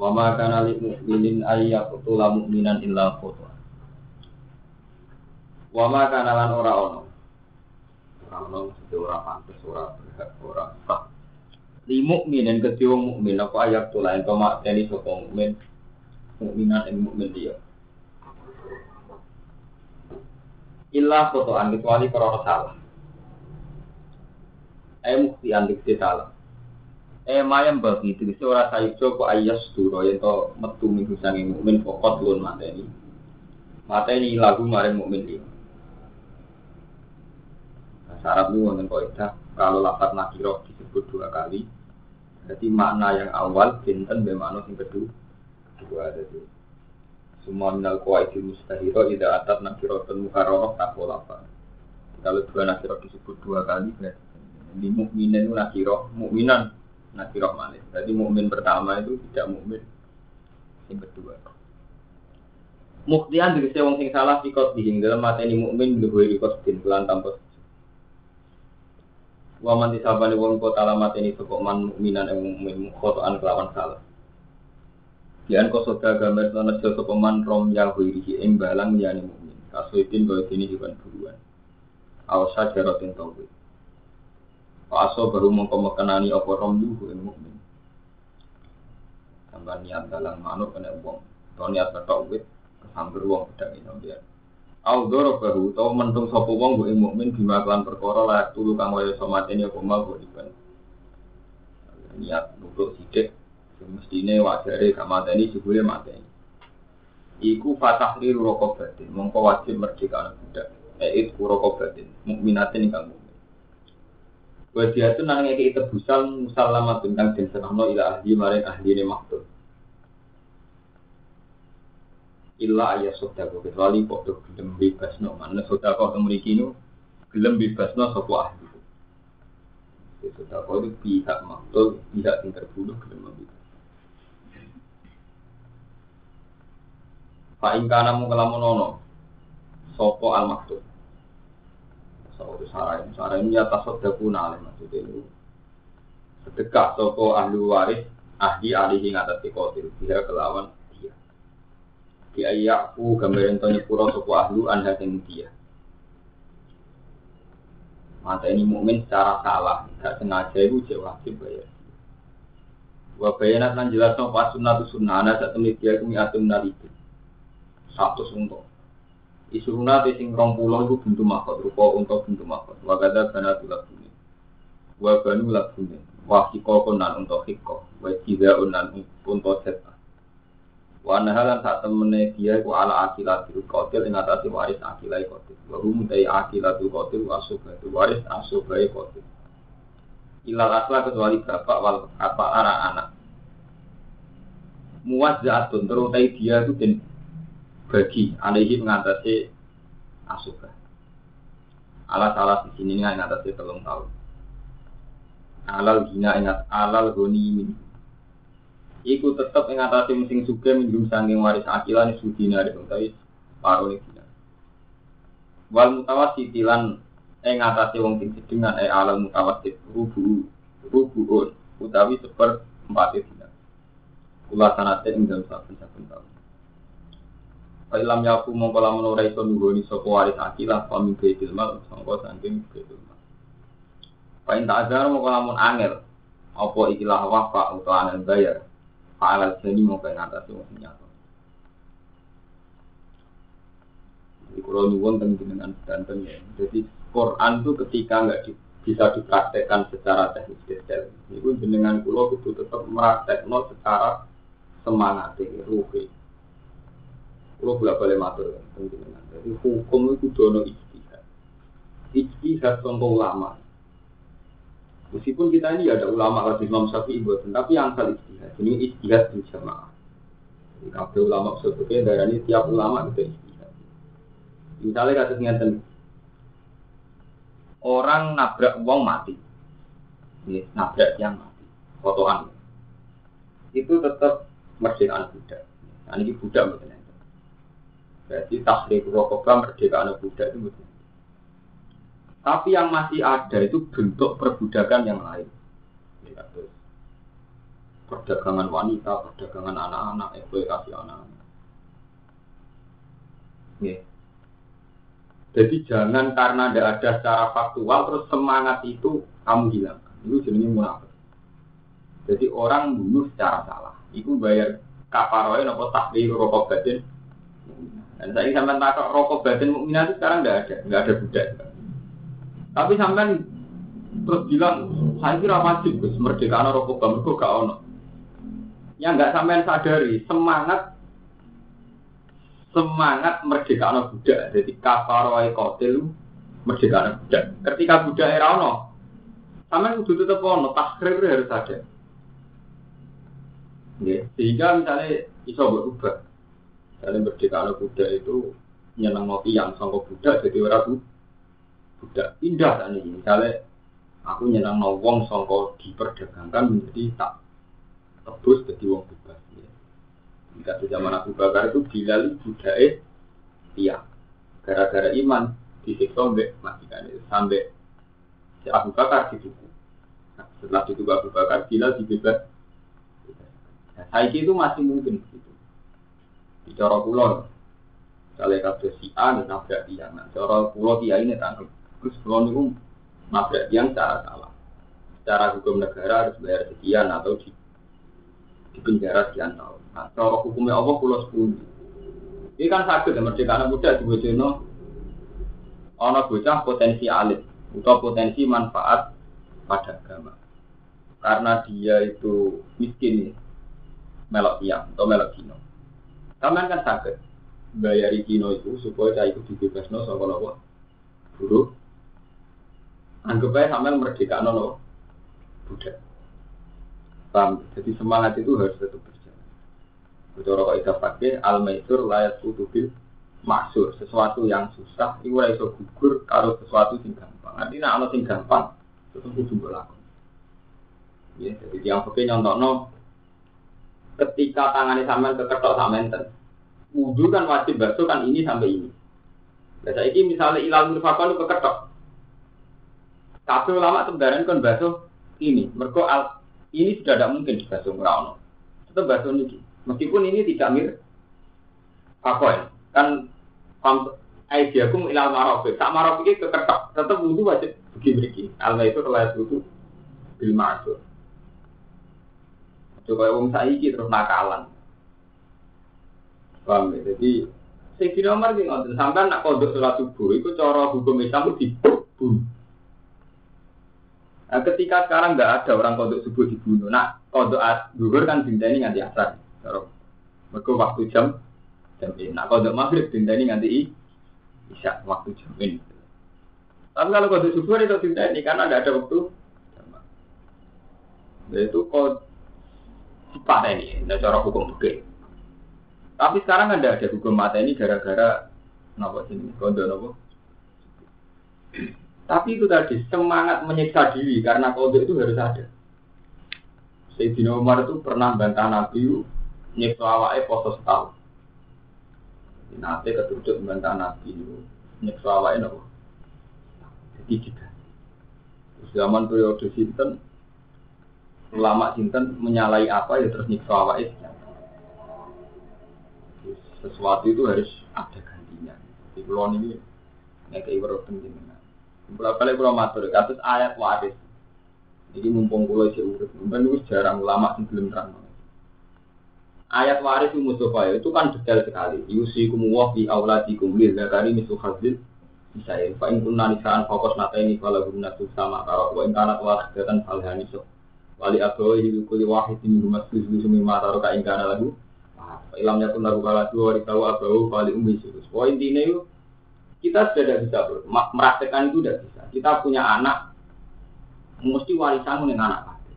Wa ma kana lil mu'minin ay yaqtula mu'minan illa khata. Wa ma kana lan ora ono. Ora ono ora pantes ora berhak ora sah. Li mukminin kedhe wong mukmin apa ayat tula ento makteni sapa mukmin mukminan ing mukmin dia. Illa khotoan kecuali karena salah. Eh mukti antik salah. Eh mayam bagi itu ora sayujo kok ayas duro yen to metu minggu sange mukmin pokot lun mateni. Mateni lagu maring mukmin. Nah, syarat lu wonten kaidah kalau lafaz nakiro disebut dua kali jadi makna yang awal binten be sing kedua kedua ada di semua minal qawaidil mustahiro ida atat nakirotun mukarrarah takwa lafaz kalau dua nakiro disebut dua kali berarti di mukminin itu nakiro mukminan nakiroh manis. Jadi mukmin pertama itu tidak mukmin yang kedua. Muktian dari wong sing salah sikot dihing dalam mata ini mukmin luhuri kostin bulan tanpa Waman disabani wong kota alamat ini sokok man mukminan yang mukmin khotoan kelawan salah. Kian kosoda gambar tanah sokok man rom yahwiri ing balang yani mukmin. Kasuitin kau ini hewan buruan. Awasa jarotin tauhid. Paso baru mengkomekenani apa romyu ing mukmin. Sampai niat dalam manuk kena uang. Atau niat betok wit kesamber uang pedang ini dia. Audoro baru tau mentung sopo wong gue mukmin bima kelan perkara layak tulu kang waya somat ini apa mau gue iban. Niat nutuk sidik mestine wajare gak mateni jebule mateni. Iku fatahri rokok batin, mongko wajib merdeka anak budak. Eit rokok batin, mukminatin ingkang Wajah itu nang ngeki tebusan musalamat tentang den serahno ila ahli maring ahli ne maktub. Illa ayah sodako kecuali podo gelem bebasno mana sodako memiliki ini gelem bebasno sopo ahli. Sodako itu pihak maktub, pihak yang terbunuh gelem membebas. Pak ingkana mu kelamun ono sopo al maktub. Sopo sarah ini, sarah ini atas sodaku nale maksudnya itu sedekah sopo ahli waris ahli hing atas dikotil dia kelawan dia. Dia yakku gambar yang nyepuro sopo ahlu anha sing dia. Mata ini mukmin secara salah, gak sengaja itu jauh wajib bayar. Wa bayanat lan jelas pas sunnah tu sunnah ana sak temui dia kumi atum naliku. Satu suntuk. Isuruna te sing rong pulau itu bentuk makot rupa untuk bentuk makot. Wa gada bana tulak bumi. Wa lak bumi. Wa hiko konan untuk hiko. Wa unan untuk seta. Wa nahalan saat temene dia ku ala akilatul kotil ing atasi waris akilai kotil. Wa hum dai akilatul kotil wa waris asubai kotil. Ilal asla kecuali bapak wal apa anak-anak. Muwazzatun terutai dia itu bagi alaihi mengatasi asuka. Alat di sini mengatasi telung tahun. Alal gina ingat alal goni min. Iku tetap mengatasi mesin suka minum sangking waris akilan sudina dari utawi paruh dina. Wal mutawasitilan ing ngatasi wong sing sedengan e alal mutawasit rubu rubuun utawi seper empat dina. Kula sanate ing dalam saben-saben tahun. Ilam yaku mongko lamun ora iso nunggoni sapa waris akilah paming baitul mal sangka saking baitul mal. Pain tak azar mongko lamun angel apa ikilah wafa utawa angel bayar. Fa'al seni mongko ing atas wong nyata. Jadi kalau nyuwun dengan danten ya. Jadi Quran itu ketika nggak di, bisa dipraktekkan secara teknis detail, itu jenengan kulo itu tetap meraktekno secara semangat, ruhi. Kalau bolak balik matur, jadi hukum itu dono ijtihad. Ijtihad contoh ulama. Meskipun kita ini ada ulama lagi Imam Syafi'i buat, tapi yang kali ijtihad. Ini ijtihad berjamaah. Kabeh ulama sebutnya darah ini tiap ulama itu istihad. Misalnya kasus ngeten, orang nabrak uang mati, ya, nabrak yang mati, fotoan, itu tetap merdekaan budak. Nah, ini budak betul Berarti tasrik rokokah merdekaan budak itu betul. Tapi yang masih ada itu bentuk perbudakan yang lain. Ya, perdagangan wanita, perdagangan anak-anak, eksploitasi anak-anak. Ya. Jadi jangan karena tidak ada secara faktual terus semangat itu kamu hilangkan. Itu jenisnya munafik. Jadi orang bunuh secara salah. Itu bayar kafaroin apa takdir rokok batin. Dan saya sampai takut rokok batin mukminah itu sekarang tidak ada, tidak ada budak. Tapi sampai terus bilang saya kira wajib Gus merdeka rokok batin gak ono. Yang nggak sampai sadari semangat semangat merdeka anak budak. Jadi kafaroi kotil merdeka anak budak. Ketika budak era ono sampai kudu tetap ono takhrir harus ada. Sehingga misalnya iso berubah misalnya merdeka anak budak itu nyenang ngopi yang sangka budak jadi orang budak indah tadi misalnya aku nyenang wong sangka diperdagangkan menjadi tak tebus jadi wong bebas ya. Jika di zaman Abu Bakar itu Bilal budaya tiang. Gara-gara iman disiksa mbek majikan sampai si Abu Bakar dituku. Nah, setelah dituku Abu Bakar Bilal dibebas. Nah, itu masih mungkin begitu. Di cara pulau, misalnya kata si A nabrak tiang. Nah, cara pulau dia ini tangkap. Terus pulau itu nabrak secara salah. Secara hukum negara harus bayar sekian atau di di penjara sekian tahun. Nah, cara hukumnya Allah pulau sepuluh. Ini kan sakit ya merdeka anak muda di Bojono. Ono bocah potensi alit atau potensi manfaat pada agama. Karena dia itu miskin melok tiang atau melok. Kamen kan sakit bayari kino itu supaya saya itu dibebas no sama nopo buruk. Anggap aja sampai merdeka no budak. Jadi semangat itu harus tetap berjalan. Bicara kaidah pakai al maisur layak utubil maksur sesuatu yang susah itu ora iso gugur kalau sesuatu yang gampang. Artinya ana sing gampang tetap kudu berlaku. Ya, jadi yang pakai no ketika tangannya sampean keketok sampean wudhu kan wajib basuh kan ini sampai ini. Saya ini misalnya ilal mirfakon itu keketok. Tapi ulama sebenarnya kan basuh ini. Mereka al ini sudah tidak mungkin dibasuh merawat. Tetap basuh ini. Meskipun ini tidak mir ya? Kan aidiakum ilal marofi. Tak marofi ini keketak. Tetap wudhu wajib begini-begini. Itu telah wudhu bil ma'asur. Coba wong saiki terus nakalan. Paham ya? Jadi Sayyidina Umar ini ngotot sampai nak kodok sholat subuh itu cara hukum Islam dibunuh. Nah, ketika sekarang nggak ada orang kodok subuh dibunuh, nah kodok duhur kan ini nganti asar. Mereka waktu jam jam ini. Nah kodok maghrib ini nganti isya waktu jam ini. Tapi kalau kodok subuh itu ini karena tidak ada waktu. Nah, itu sifat ini, cara hukum oke. Tapi sekarang ada ada hukum mata ini gara-gara nopo sini kodok nopo. Tapi itu tadi semangat menyiksa diri karena kode itu harus ada. Sayyidina Umar itu pernah bantah Nabi nyiksa awake poso setahun. Nanti ketujuh bantah Nabi nyiksa awake nopo. Jadi juga. Zaman periode sinten ulama sinten menyalahi apa ya terus nyiksa awake sesuatu itu harus ada gantinya. Di pulau ini kayak ibarat penting. Berapa kali kalau matur, kasus ayat waris. Jadi mumpung pulau si urut, mungkin itu jarang ulama yang belum terang. Ayat waris Mustafa itu kan detail sekali. Yusi kumuwah di auladikum lil zakari misu khazil bisa ya. Fa in kunna nisaan fokus nata ini kalau guna sama kalau wa in kanat wahidatan falhani so. Wali abawi kuli wahid ini rumah susu sumi mata roka in kana lagu. Ilamnya pun lagu kala dua hari tahu abawu wali umi sulus. Wah intinya itu kita sudah tidak bisa bro. Meraktekan itu tidak bisa. Kita punya anak, mesti warisan dengan anak kaki.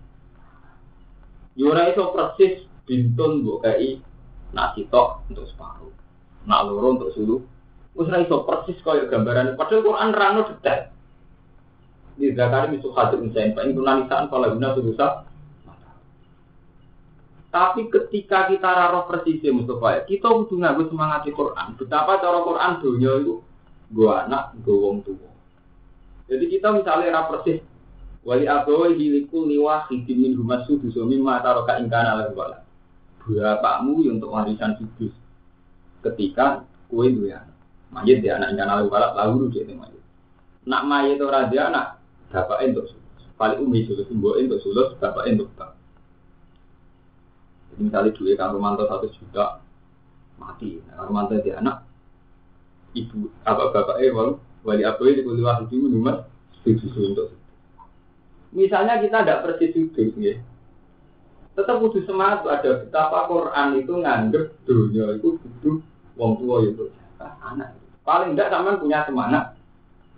Yura itu persis bintun bu kai Nak sitok untuk separuh. Nak loro untuk sulu. Wis ra iso persis kaya gambaran. Padahal Quran nerangno detail. Di zakari misu hati insain. Pak Indonesia kalau guna susah. Tapi ketika kita raro persis ya Mustafa, kita butuh nganggo semangat di Quran. Betapa cara Quran dunia itu gua anak, gua wong tua. Jadi kita misalnya raro persis wali abawi hilikul liwa hidimin humasu dusomi mata roka ingkana lagu wala. Bapakmu untuk warisan sudus. Ketika kue dua anak. Mayit dia anak ingkana lagu wala, lalu itu mayit. Nak mayit orang dia anak, bapak untuk sulus. Paling umi sulus, mbok untuk sulus, bapak untuk bapak. Jadi misalnya duit Kang Romanto satu juta mati. Nah, Kang Romanto dia anak ibu apa bapak eh walau wali apa itu kuliah itu nomor tujuh untuk Misalnya kita tidak persis itu, ya. Tetap butuh semangat ada betapa Quran itu nganggep dunia itu butuh wong tua itu nah, anak. Paling tidak sama punya semangat.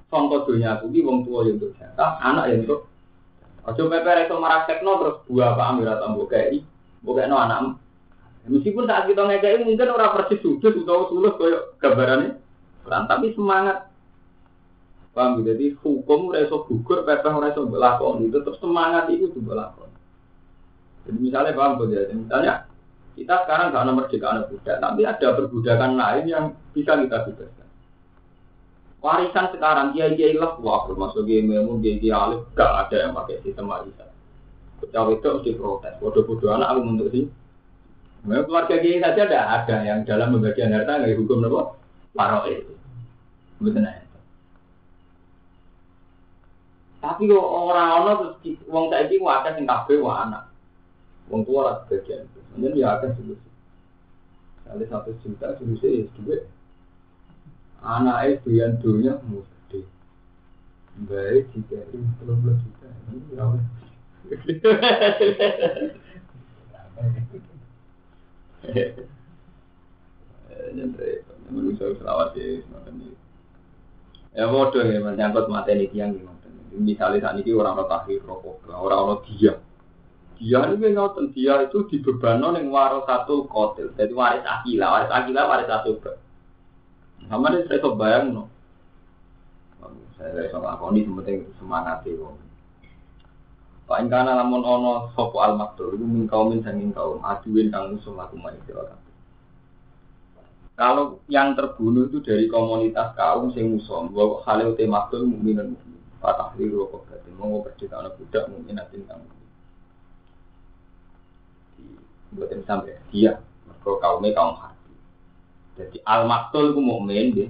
Contoh dunia aku di wong tua itu jatah, anak yang itu. Ojo pepe itu marah tekno terus buah ambil atau bukai bukan no anak. Meskipun saat kita ngekei mungkin orang persis sudut atau sulus kayak gambarannya. Tapi semangat. Paham Jadi hukum reso gugur, pepeh reso belakon itu tetap semangat itu tuh belakon. Jadi misalnya paham ya? Misalnya kita sekarang gak nomor anak budak, tapi ada perbudakan lain yang bisa kita bebaskan. Warisan sekarang dia dia lah, wah termasuk dia memu dia dia alif, gak ada yang pakai sistem warisan. Cawe itu mesti protes. Bodoh-bodoh anak aku untuk sih. Memang keluarga kiai saja ada ada yang dalam pembagian harta nggak hukum apa? Paro itu. Betul. Tapi kok orang orang terus wong saiki wadah sing kabeh wa anak. Wong tua lah bagian. Ini ya akan solusi. Kali satu juta solusi ya duit. Anak itu yang dunia mesti. Baik jika ini belum juta. Ini ya Ya bodoh ya, menyangkut materi tiang gimana? Misalnya saat ini orang orang takhir rokok, orang orang dia, dia ini ngotot dia itu dibebankan yang waris satu kotil, jadi waris akila, waris akila, waris satu. Sama ini saya bayang no. Saya sama ini sementing semangat sih. Pak ingkana lamun ono sopo al maktur itu min min sanging kaum aduin kang musuh laku sira Kalau yang terbunuh itu dari komunitas kaum sing musuh, bahwa hal itu maktul mukminan mukmin. Fatah liru apa berarti mau berdita anak budak mukminatin kang Buatin sampai dia, mereka kaumnya kaum hati. Jadi al maktul itu mukmin deh,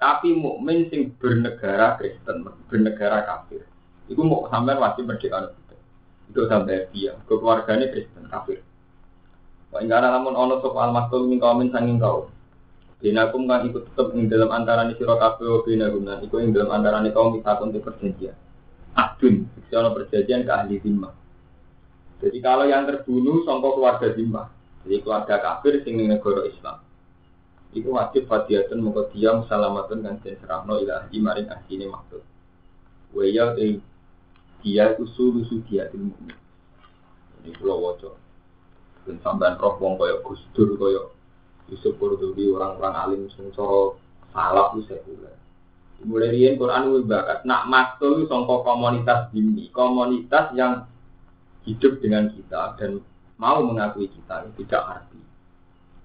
tapi mukmin sing bernegara Kristen, bernegara kafir. Itu mau sampai wajib merdeka itu sampai dia keluarganya Kristen kafir Wa ingat namun ono sop al maktul min kaumin sanging kau Binakum kan ikut tetap ing dalam antara ni siro kafe wa binakum dan ikut ing dalam ni kaum kita untuk perjanjian. Adun, ono perjanjian ke ahli zimmah. Jadi kalau yang terbunuh songkok keluarga zimmah, jadi keluarga kafir sing negara Islam. Iku wajib fadiatun mongko dia musalamatun kan den serahno ilahi maring asine maksud. Wa ya dia itu suruh dia ilmu ini pulau wajah dan sampean roh wong koyo Gus Dur koyo Yusuf Qurtubi orang-orang alim sing cara salaf itu sekuler mulai riyen Quran itu bakat nak maktul songko komunitas ini komunitas yang hidup dengan kita dan mau mengakui kita tidak arti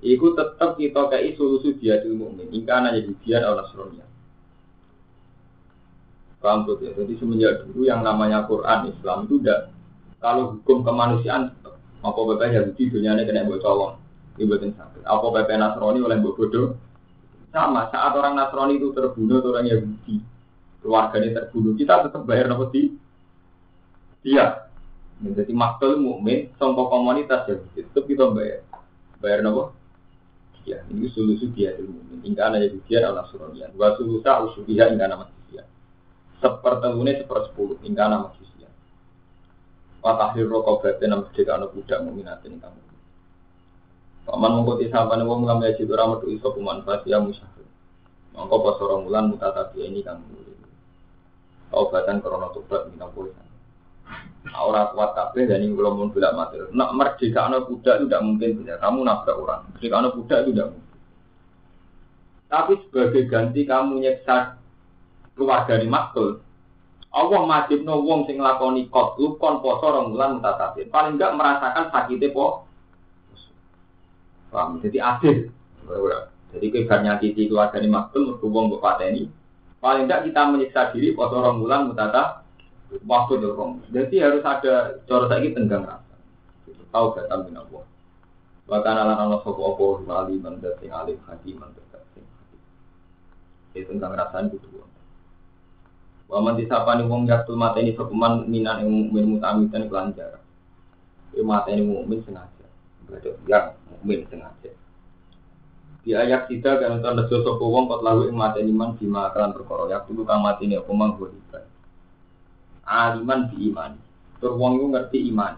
Iku tetap kita kayak solusi dia ilmu ini. Ingka aja dia Allah Nasronia. Paham ya? Jadi semenjak dulu yang namanya Quran Islam itu udah kalau hukum kemanusiaan apa bapak Yahudi dunia ini kena buat colong ini buatin sakit. Apa bapak Nasrani oleh buat bodoh sama saat orang Nasrani itu terbunuh atau orang Yahudi keluarganya terbunuh kita tetap bayar nopo di dia jadi maktul mukmin sombong komunitas ya tetap kita bayar bayar nopo ya ini solusi dia itu mukmin hingga anak Yahudi adalah Nasrani dua solusi usulia hingga nama sepertelune sepersepuluh hingga nama. Watahir rokok berarti nama jika anak budak meminatin kamu. Paman mengkuti sahabat wong ngambil haji itu ramah iso kumanfaat ya musafir. Orang bulan mutatabi ini kamu. Taubatan korona tobat minta poin. Orang kuat kabeh dan ini belum bolak mati. Nak merdeka anak kuda itu tidak mungkin bisa. Kamu nabrak orang. Merdeka anak kuda itu tidak mungkin. Tapi sebagai ganti kamu nyeksa keluarga di maktul, Allah wajib no wong sing lakoni kot lu kon poso rong bulan mutatabir. Paling enggak merasakan sakitnya po. Paham? Jadi adil. Jadi kebarnya titi keluarga di maktul, wong bapak ini. Paling enggak kita menyiksa diri poso rong bulan mutatabir waktu dorong. Jadi harus ada cara lagi tenggang rasa. Tahu gak tahu min Allah. Bahkan ala Allah sopo opo wali mandat sing alim hati hati. Itu tenggang rasa itu dua. Waman disapa nih wong yaktul mata ini sopeman minan yang mukmin mutamitan kelanjar. Itu mata ini mukmin sengaja. Yang mukmin sengaja. Di ayat kita kan tanda sopo wong kot lalu ing mata iman bima kelan perkara yak dulu mati ini apa manggurikan aliman di iman. Tur wong iku ngerti iman.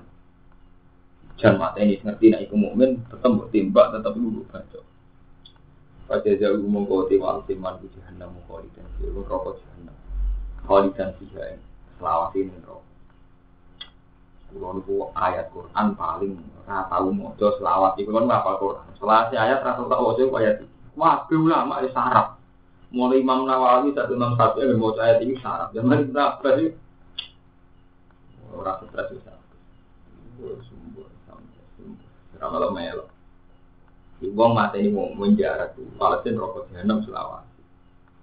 Jan ini ngerti nek iku mukmin tetep mbok timbak tetep lulu baca. Pada jauh mongko te wal timan ku jahanam khalidan fi rokok jahanam. Khalidan fiha selawat ini rokok. Kulo niku ayat Quran paling ora tau maca selawat iku kan apa Quran. Selawat ayat ra tak waca ayat iki. Wah, ulama sarap. Mulai Imam Nawawi satu Imam Syafi'i mau ayat ini syarat. Zaman kita berarti Orang stres bisa. Sumber sampai sumber. Ramal melo. Ibu mata ini mau menjarak tuh. Palestin rokok jahanam selawat.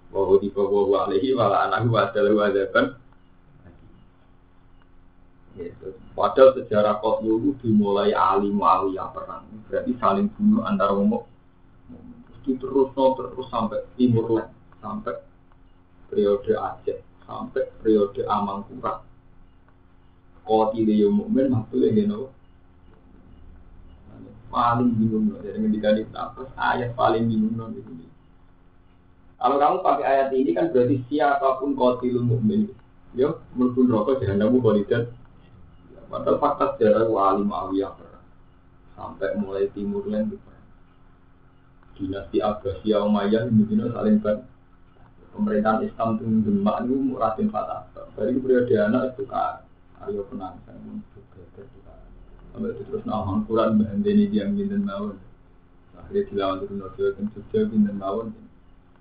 Bahwa di bawah alihi wala anak wa adalah wadaban. Gitu. Padahal sejarah kos dulu dimulai alim yang perang. Berarti saling bunuh antara umum. Itu terus no, terus sampai timur sampai periode Aceh, sampai periode Amangkurat, koti dia yang mukmin maksudnya gini paling bingung loh dari ketika di ayat paling bingung loh ini kalau kamu pakai ayat ini kan berarti siapa pun lu mukmin. Yo melpun rokok jangan kamu kolidan padahal fakta sejarah wali perang sampai mulai timur lain di perang dinasti Abbasiyah Umayyah ini saling ban pemerintahan Islam itu demak itu muratin fatah dari periode anak itu kan ayo penang saya juga juga sampai itu terus nahon Quran ini dia binten mawon. Akhirnya dilawan turun nojo dan Jogja binten mawon.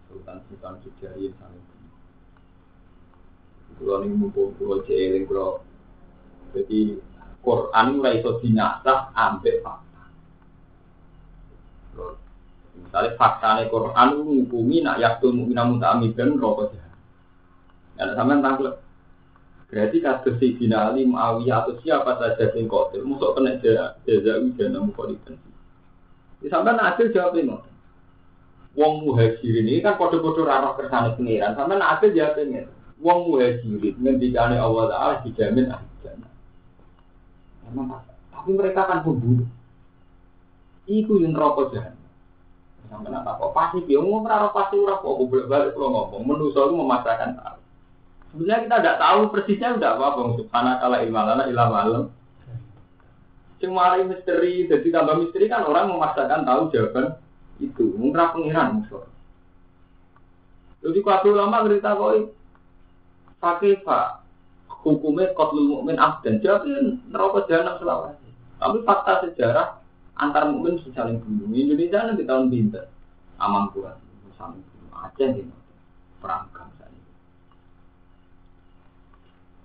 Sultan Sultan Jogja ini saling kalau ini mumpung kalau jeeling kalau jadi Quran mulai iso dinasah ambek fakta. Misalnya faktanya Quran menghubungi nak yaktul mu'minah muta'amidan rokok jahat. Ada sampai tangklep Berarti kasus Sayyidina Ali, Muawiyah atau siapa saja yang kotor, musuh kena jaza ujana. Di sampai Nabil jawab ini. Wong muhajirin ini kan kode-kode rara kersane pengiran. Sampai Nabil jawab ini. Wong muhajirin ngendikane Allah Ta'ala dijamin ahli jannah. Tapi mereka kan pembunuh. Iku yang rokok jahat. Sampai nak apa? Pasti dia ngomong rara pasti ora kok balik kalau ngomong. Menurut saya memasakkan tahu. Sebenarnya kita tidak tahu persisnya udah apa bang. Subhanahu taala ilmalana ilah malam. Cuma misteri, jadi tambah misteri kan orang memaksakan tahu jawaban itu. Mungkin pengiran musuh. Jadi kalau ulama cerita koi, pakai pak hukumnya kotlul mukmin abdan. Jadi neraka jahanam selawat. Tapi fakta sejarah antar mukmin saling bunuh. Indonesia di tahun bintang, aman kuat, saling bunuh. Aceh gitu,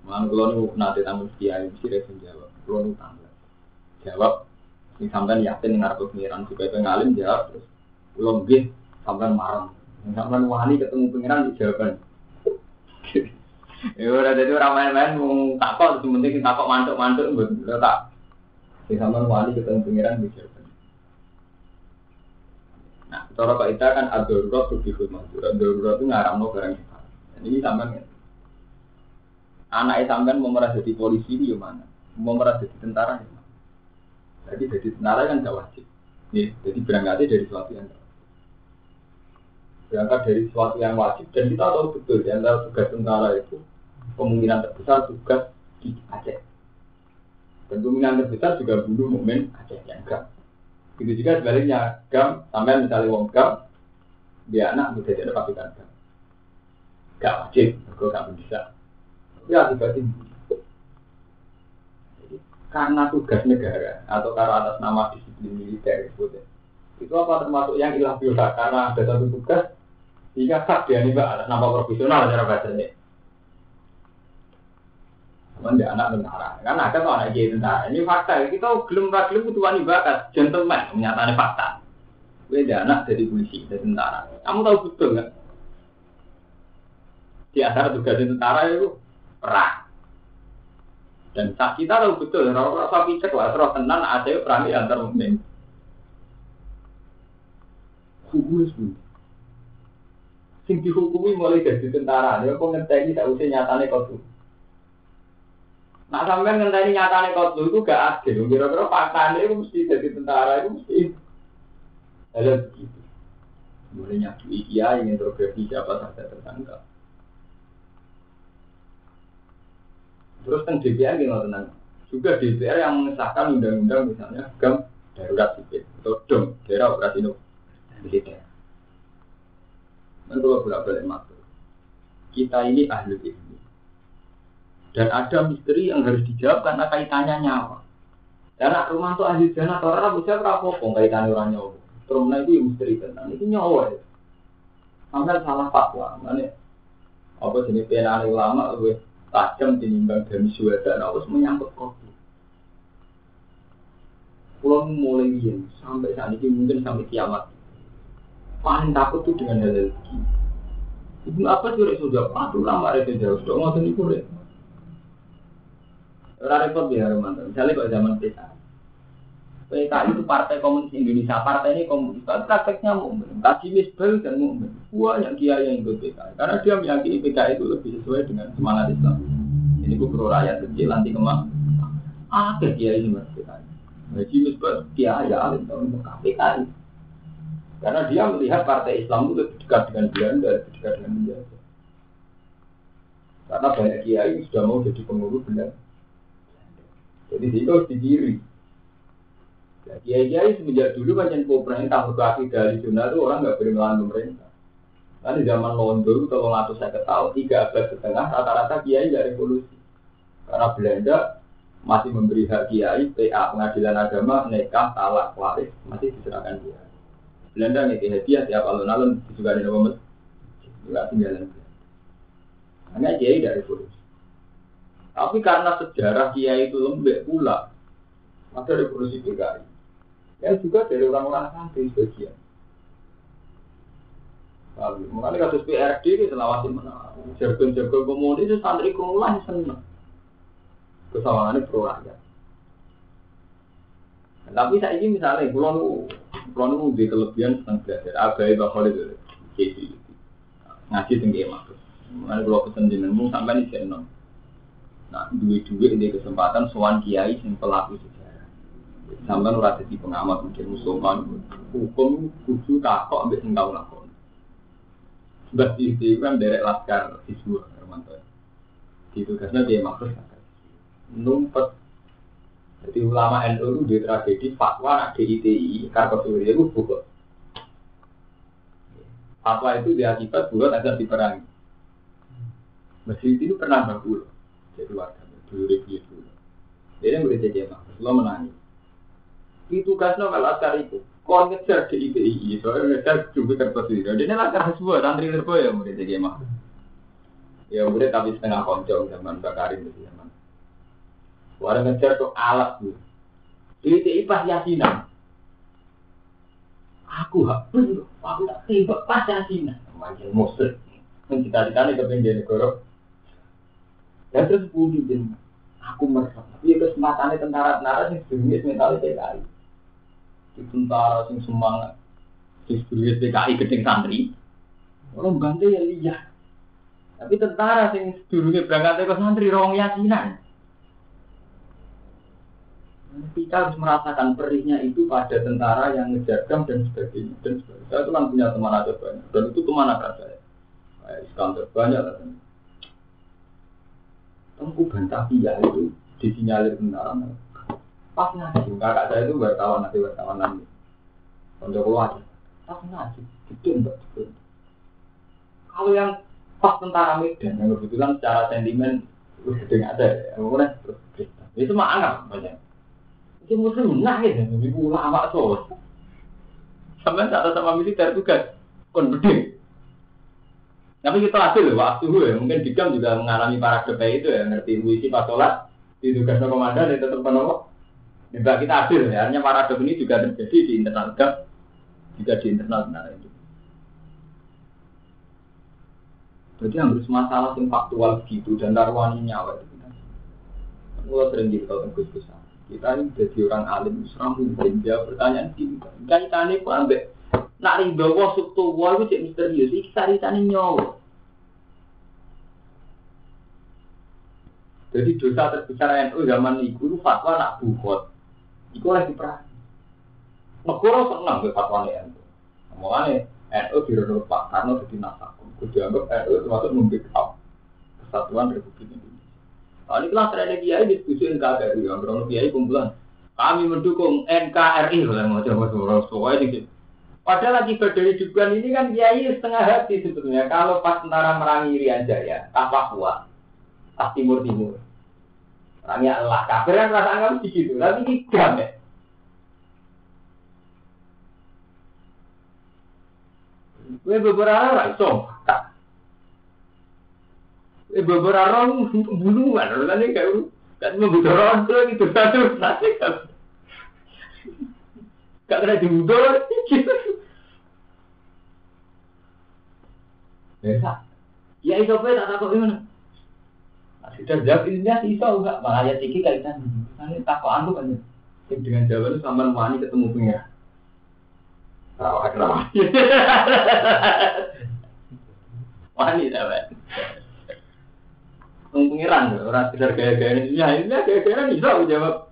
Mana kalau nih nanti tamu kiai dia jawab. Kalau nih tangga jawab. Ini sampai yakin nih ngarep pengiran supaya pengalim jawab terus. Belum gih sampai marah. Sampai wani ketemu pengiran di jawaban. Ya udah jadi orang main-main mau takut, penting takut mantuk-mantuk, betul tak. Di sampai wani ketemu pengiran di jawaban. Nah, cara kaidah kan ad-darurat tuh dihud mahdurat. Darurat itu ngaram no barang Ini sampai anak sampean mau merasa jadi polisi di mana? Mau merasa jadi tentara di mana? Jadi jadi tentara kan gak wajib. Ya, jadi berangkatnya dari sesuatu yang berangkat dari sesuatu yang wajib dan kita tahu betul di antara tugas tentara itu kemungkinan terbesar tugas di Aceh dan kemungkinan terbesar juga bunuh momen Aceh yang gam itu juga sebaliknya gam sampai misalnya wong gam dia anak bisa jadi pasukan gam gak wajib, kok gak bisa ya akibat ini. karena tugas negara atau karena atas nama disiplin militer sebutnya. Itu apa termasuk yang ilah biasa karena ada satu tugas sehingga hak dia nih atas nama profesional cara bahasanya. Cuman dia anak tentara, kan ada tuh anak jadi tentara. Ini fakta, kita gelem gelem butuh bakat, gentleman, menyatakan fakta. Gue dia anak dari polisi, dari tentara. Kamu tahu betul nggak? Di antara tugas tentara itu perang. Dan saat kita tahu betul, orang sapi cek lah, terus tenan ada perang di antar mukmin. Hukum itu. Sing dihukumi mulai dari tentara, dia kok ngenteni tak usah nyatane kau. Nah sampai ngenteni nyatane kau itu gak adil. Kira-kira faktanya itu mesti jadi tentara itu mesti ada begitu. Mulai nyatu iya ingin interogasi siapa saja tersangka. Terus kan DPR gimana tenang. Juga DPR yang mengesahkan undang-undang misalnya gam darurat sipil atau dom daerah operasi militer. Dan kalau bolak balik masuk, kita ini ahli ilmu. Dan ada misteri yang harus dijawab karena kaitannya nyawa. Karena rumah itu ahli jana atau orang bisa berapa pun kaitannya orang nyawa. Terus itu yang misteri tentang itu nyawa ya. Sampai salah fatwa, mana apa jenis pena ulama lebih tajam tinimbang dari suara nah harus menyangkut kopi. Pulau mulai yin sampai saat ini mungkin sampai kiamat. Paling takut tuh dengan hal hal Ibu apa sih sudah patuh lama itu jauh sudah nggak tahu itu Orang repot ya Romanto. Misalnya kalau zaman kita, PKI itu Partai Komunis Indonesia. Partai ini komunis. Tapi prakteknya mukmin. Kaji misbel dan mukmin. Banyak kiai yang ikut PKI. Karena dia meyakini PKI itu lebih sesuai dengan semangat Islam. Ini gue pro rakyat kecil nanti kemak. Ada kiai ini mas PKI. Kaji misbel kiai ya alim tahun PKI. Karena dia melihat Partai Islam itu lebih dekat dengan Belanda, lebih dekat dengan dia. Karena banyak kiai sudah mau jadi pengurus Belanda. Jadi itu harus didiri. Ya, kiai-kiai semenjak dulu macam pemerintah berkaki dari zona itu orang nggak boleh melawan pemerintah. Kan di zaman Londo itu kalau ngatur saya tahu tiga abad setengah rata-rata kiai nggak revolusi. Karena Belanda masih memberi hak kiai, PA pengadilan agama, nekah, talak, waris masih diserahkan dia. Belanda nih hadiah tiap alun-alun disugani nama nggak tinggalan. Hanya kiai dari revolusi. Tapi karena sejarah kiai itu lembek pula, maka revolusi PKI yang juga dari orang-orang santri sebagian. Lalu, makanya kasus PRD ini selawati mana? Jargon-jargon komunis itu santri kumulasi seneng. Kesawangannya pro rakyat. Tapi saya ini misalnya, pulau pulau di kelebihan senang belajar. Abai bakal itu, jadi ngaji tinggi emak. Makanya kalau pesen jenengmu sampai ini jeneng. Nah, duit-duit ini kesempatan soan kiai yang pelaku sampai ora jadi pengamat mungkin musulman hukum kudu takok ambek sing tau lakon. Sebab itu kan derek laskar siswa Hermanto gitu karena dia maksud numpet. Jadi ulama NU itu di tragedi fatwa nak DITI karena surya itu buka fatwa itu diakibat buat agar diperangi. Masjid itu pernah bakul jadi warga dulu review dulu jadi yang jadi maksud lo menangis itu kasno kalau askar itu. Kau ngejar di IPI, soalnya ngejar juga kertas itu. Dia askar semua, santri terbaik ya murid jadi emang. Ya murid tapi setengah koncong zaman Bakarin itu zaman. Warna ngejar tuh alat tuh. Di IPI pas yasinan. Aku hapus, aku tak tembak pas yasinan. Macam musuh. Mencita-citanya kepengen jadi negara. Dan terus budi aku merasa. Tapi kesempatannya tentara-tentara yang sebenarnya mentalnya di tentara sing semangat di spirit PKI gedeng santri orang bantu ya lihat tapi tentara sing sedurunge berangkat ke santri rong yasinan kita harus merasakan perihnya itu pada tentara yang ngejarkan dan sebagainya dan sebagainya. Saya kan punya teman ada banyak dan itu ke mana kan saya? Kayak Iskandar banyak lah. Tengku bantah itu disinyalir tentara Pas ngaji, kakak saya itu wartawan nanti wartawan nanti. Untuk keluar, pas ngaji, itu enggak Kalau yang pas tentara Medan yang kebetulan secara sentimen udah gede ada ya, kemudian terus Itu mah anggap banyak. Itu muslim nah ya, ibu ulama tuh. Sampai saat sama militer tugas kon beding. Tapi kita hasil waktu ya, mungkin Dikam juga mengalami para DPI itu ya, ngerti puisi pas sholat, di tugas komandan itu tetap penolong. Juga kita hasil ya, hanya para ini juga terjadi di internal GAP, juga di internal benar itu. Jadi harus masalah yang faktual begitu dan taruhan nyawa itu kita. Mulai sering gitu kalau gus gus kita ini jadi orang alim, seram mungkin jawab pertanyaan kita. Kaitannya kok ambek nak rindu wah subtu wah itu cek misterius. Iki caritanya nyawa. Jadi dosa terbesar NU zaman itu itu fatwa nak buhot. Iku lagi perang. Negara senang ke fatwa NU. Mulane NU direnut Pak Karno jadi nasakum. Kudu dianggap NU termasuk membackup kesatuan Republik Indonesia. Nah, ini kelas ada kiai diskusi NKRI, yang berapa kiai kumpulan. Kami mendukung NKRI, kalau mau coba suara ini. Padahal lagi berdiri juga ini kan kiai setengah hati sebetulnya. Kalau pas tentara merangi Irian Jaya, tak Papua, pas Timur Timur, Orangnya Allah kafir kan rasa anggap begitu, tapi ini gam ya. Gue beberapa orang so, Eh beberapa orang bunuhan, orang ini kayak kan membunuh orang gitu satu nanti kan. Gak kena gitu. Ya, ya itu apa tak tahu gimana? Sudah jawab ilmiah sih iso enggak, malah ya tiki kaitan. Ini takokan tuh kan. Dengan jawaban sama wani ketemu punya. Tahu ada wani. Wani. Pengiran orang sekedar gaya-gaya ini, ya ini gaya-gaya bisa jawab.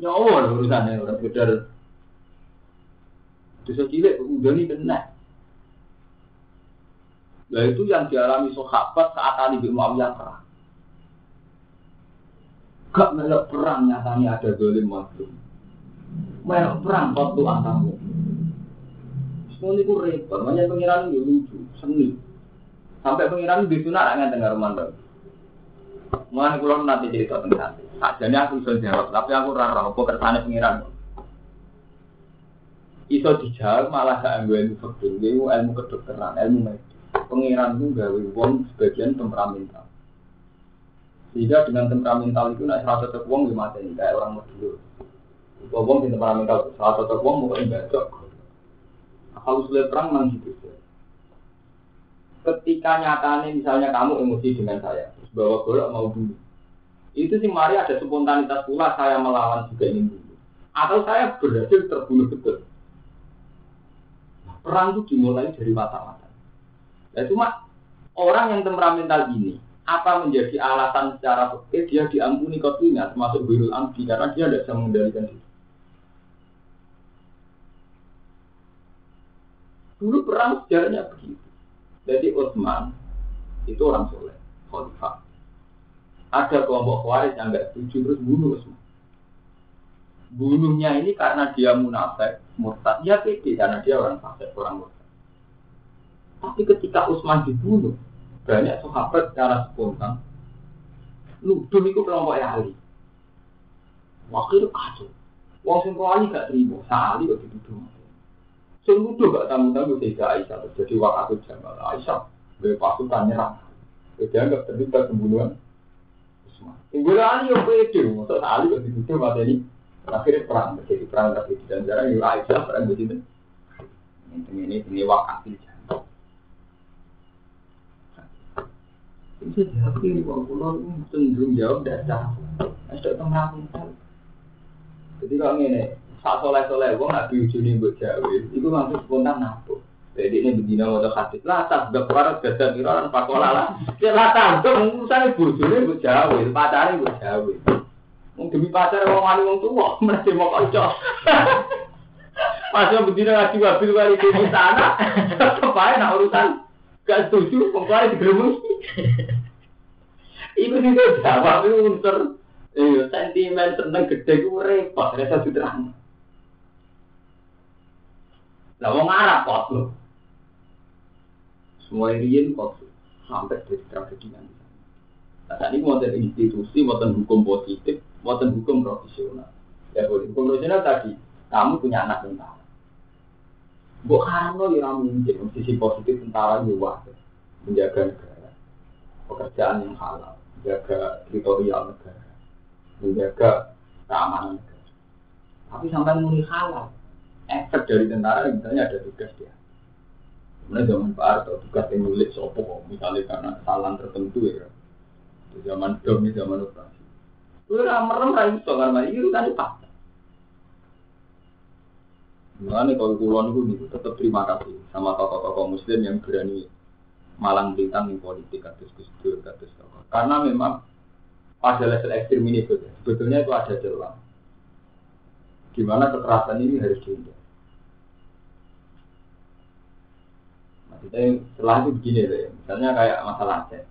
Nyawa urusannya orang sekedar. Dosa cilik udah nih kena. Nah itu yang dialami sahabat saat Ali bin Muawiyah perang. Gak melok perang nyatanya ada dolim mazlum. Melok perang waktu antamu. Semua itu repot, banyak pengiran itu lucu, seni. Sampai pengiran di sunat nggak dengar rumah Mulai pulau nanti cerita tentang Jadi aku bisa jawab, tapi aku rara apa kersane pengiran. Iso dijawab malah gak ilmu fakir, ilmu kedokteran, ilmu medis pengiran itu gawe wong sebagian temperamental. Sehingga dengan temperamental itu naik salah satu wong lima ini kayak orang dulu. Itu wong di temperamental salah satu wong mau bacok. Kalau sudah perang memang gitu. Ketika nyatanya misalnya kamu emosi dengan saya, terus bawa golok mau dulu. Itu sih mari ada spontanitas pula saya melawan juga ingin dulu. Atau saya berhasil terbunuh betul. Perang itu dimulai dari mata-mata. Ya cuma orang yang temperamental ini apa menjadi alasan secara fikih dia diampuni kopinya termasuk birul amdi karena dia tidak bisa mengendalikan diri. Dulu perang sejarahnya begitu. Jadi Utsman itu orang soleh, khalifah. Ada kelompok khawarij yang nggak setuju terus bunuh Utsman. Bunuhnya ini karena dia munafik, murtad. Ya pede karena dia orang fasik, orang murtad. Tapi ketika Utsman dibunuh, banyak sahabat secara spontan nuduh itu kelompok Ali. Waktu itu kacau. Wong sing Ali gak terima, Ali kok dituduh. Sing nuduh gak tamu-tamu tidak Aisyah terjadi waktu Jamal Aisyah dari pasukan nyerang. Dia anggap terlibat pembunuhan Utsman. Tinggal Ali yang pede, maksud Ali kok dituduh mati ini. Akhirnya perang terjadi perang tapi dan jarang Aisyah perang begitu. Ini ini ini wakil Bisa jawab ini, wong pulau cenderung jawab dasar. Ada tengah mental. Jadi kalau ini, saat soleh soleh, wong nggak diujuni buat jawa, itu langsung spontan nabu. Jadi ini begini mau hadis lah, tak gak parah gada kiran pakola lah. Ya lah tak, urusan juni buat jawa, pacarnya buat jawa. Wong demi pacar wong wali wong tua, mesti mau kocok. Pas yang begini ngaji wabil kali di sana, tetap aja nak urusan Gak setuju, pengkari digeremus. Iku sih jawab itu unsur Iya, sentimen seneng gede ku repot, rasa terang. Lah wong Arab kok lho. Semua riyen kok sampai jadi tragedi nanti. Nah, tadi mau institusi, mau hukum positif, mau hukum profesional. Ya, hukum profesional tadi, kamu punya anak tentara. Haram lo ya mungkin sisi positif tentara juga menjaga negara, pekerjaan yang halal, menjaga teritorial negara, menjaga keamanan negara. Tapi sampai muni halal, efek dari tentara misalnya ada tugas dia. Kemudian zaman Pak Harto tugas yang nulis sopo, misalnya karena kesalahan tertentu ya zaman dom zaman operasi. Ora merem ra iso karena iki urusane Pak. Mulane kalau kulon itu tetap terima kasih sama tokoh-tokoh muslim yang berani malang bintang di politik kados Gus Dur kados. Karena memang pada level ekstrim ini sebetulnya itu ada celah. Gimana kekerasan ini harus dihindari. Maksudnya setelah itu begini deh, misalnya kayak masalah Aceh.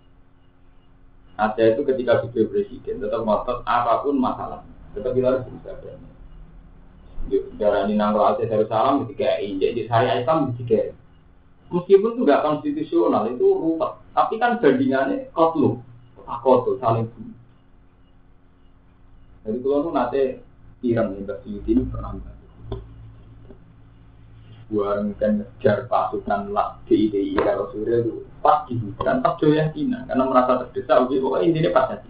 Aceh itu ketika video presiden tetap ngotot apa pun masalah, tetap kita harus berusaha. Darah ini nangro Aceh Darussalam ketika injek di syariah Islam ketika Meskipun itu nggak konstitusional itu ruwet, tapi kan bandingannya kotlu, kotu saling bunuh. Jadi kalau itu nanti tiram nih Mbak ini pernah bareng kan ngejar pasukan lah DIDI kalau surya itu pas di hutan pas yakinan karena merasa terdesak oke pokoknya intinya pas hati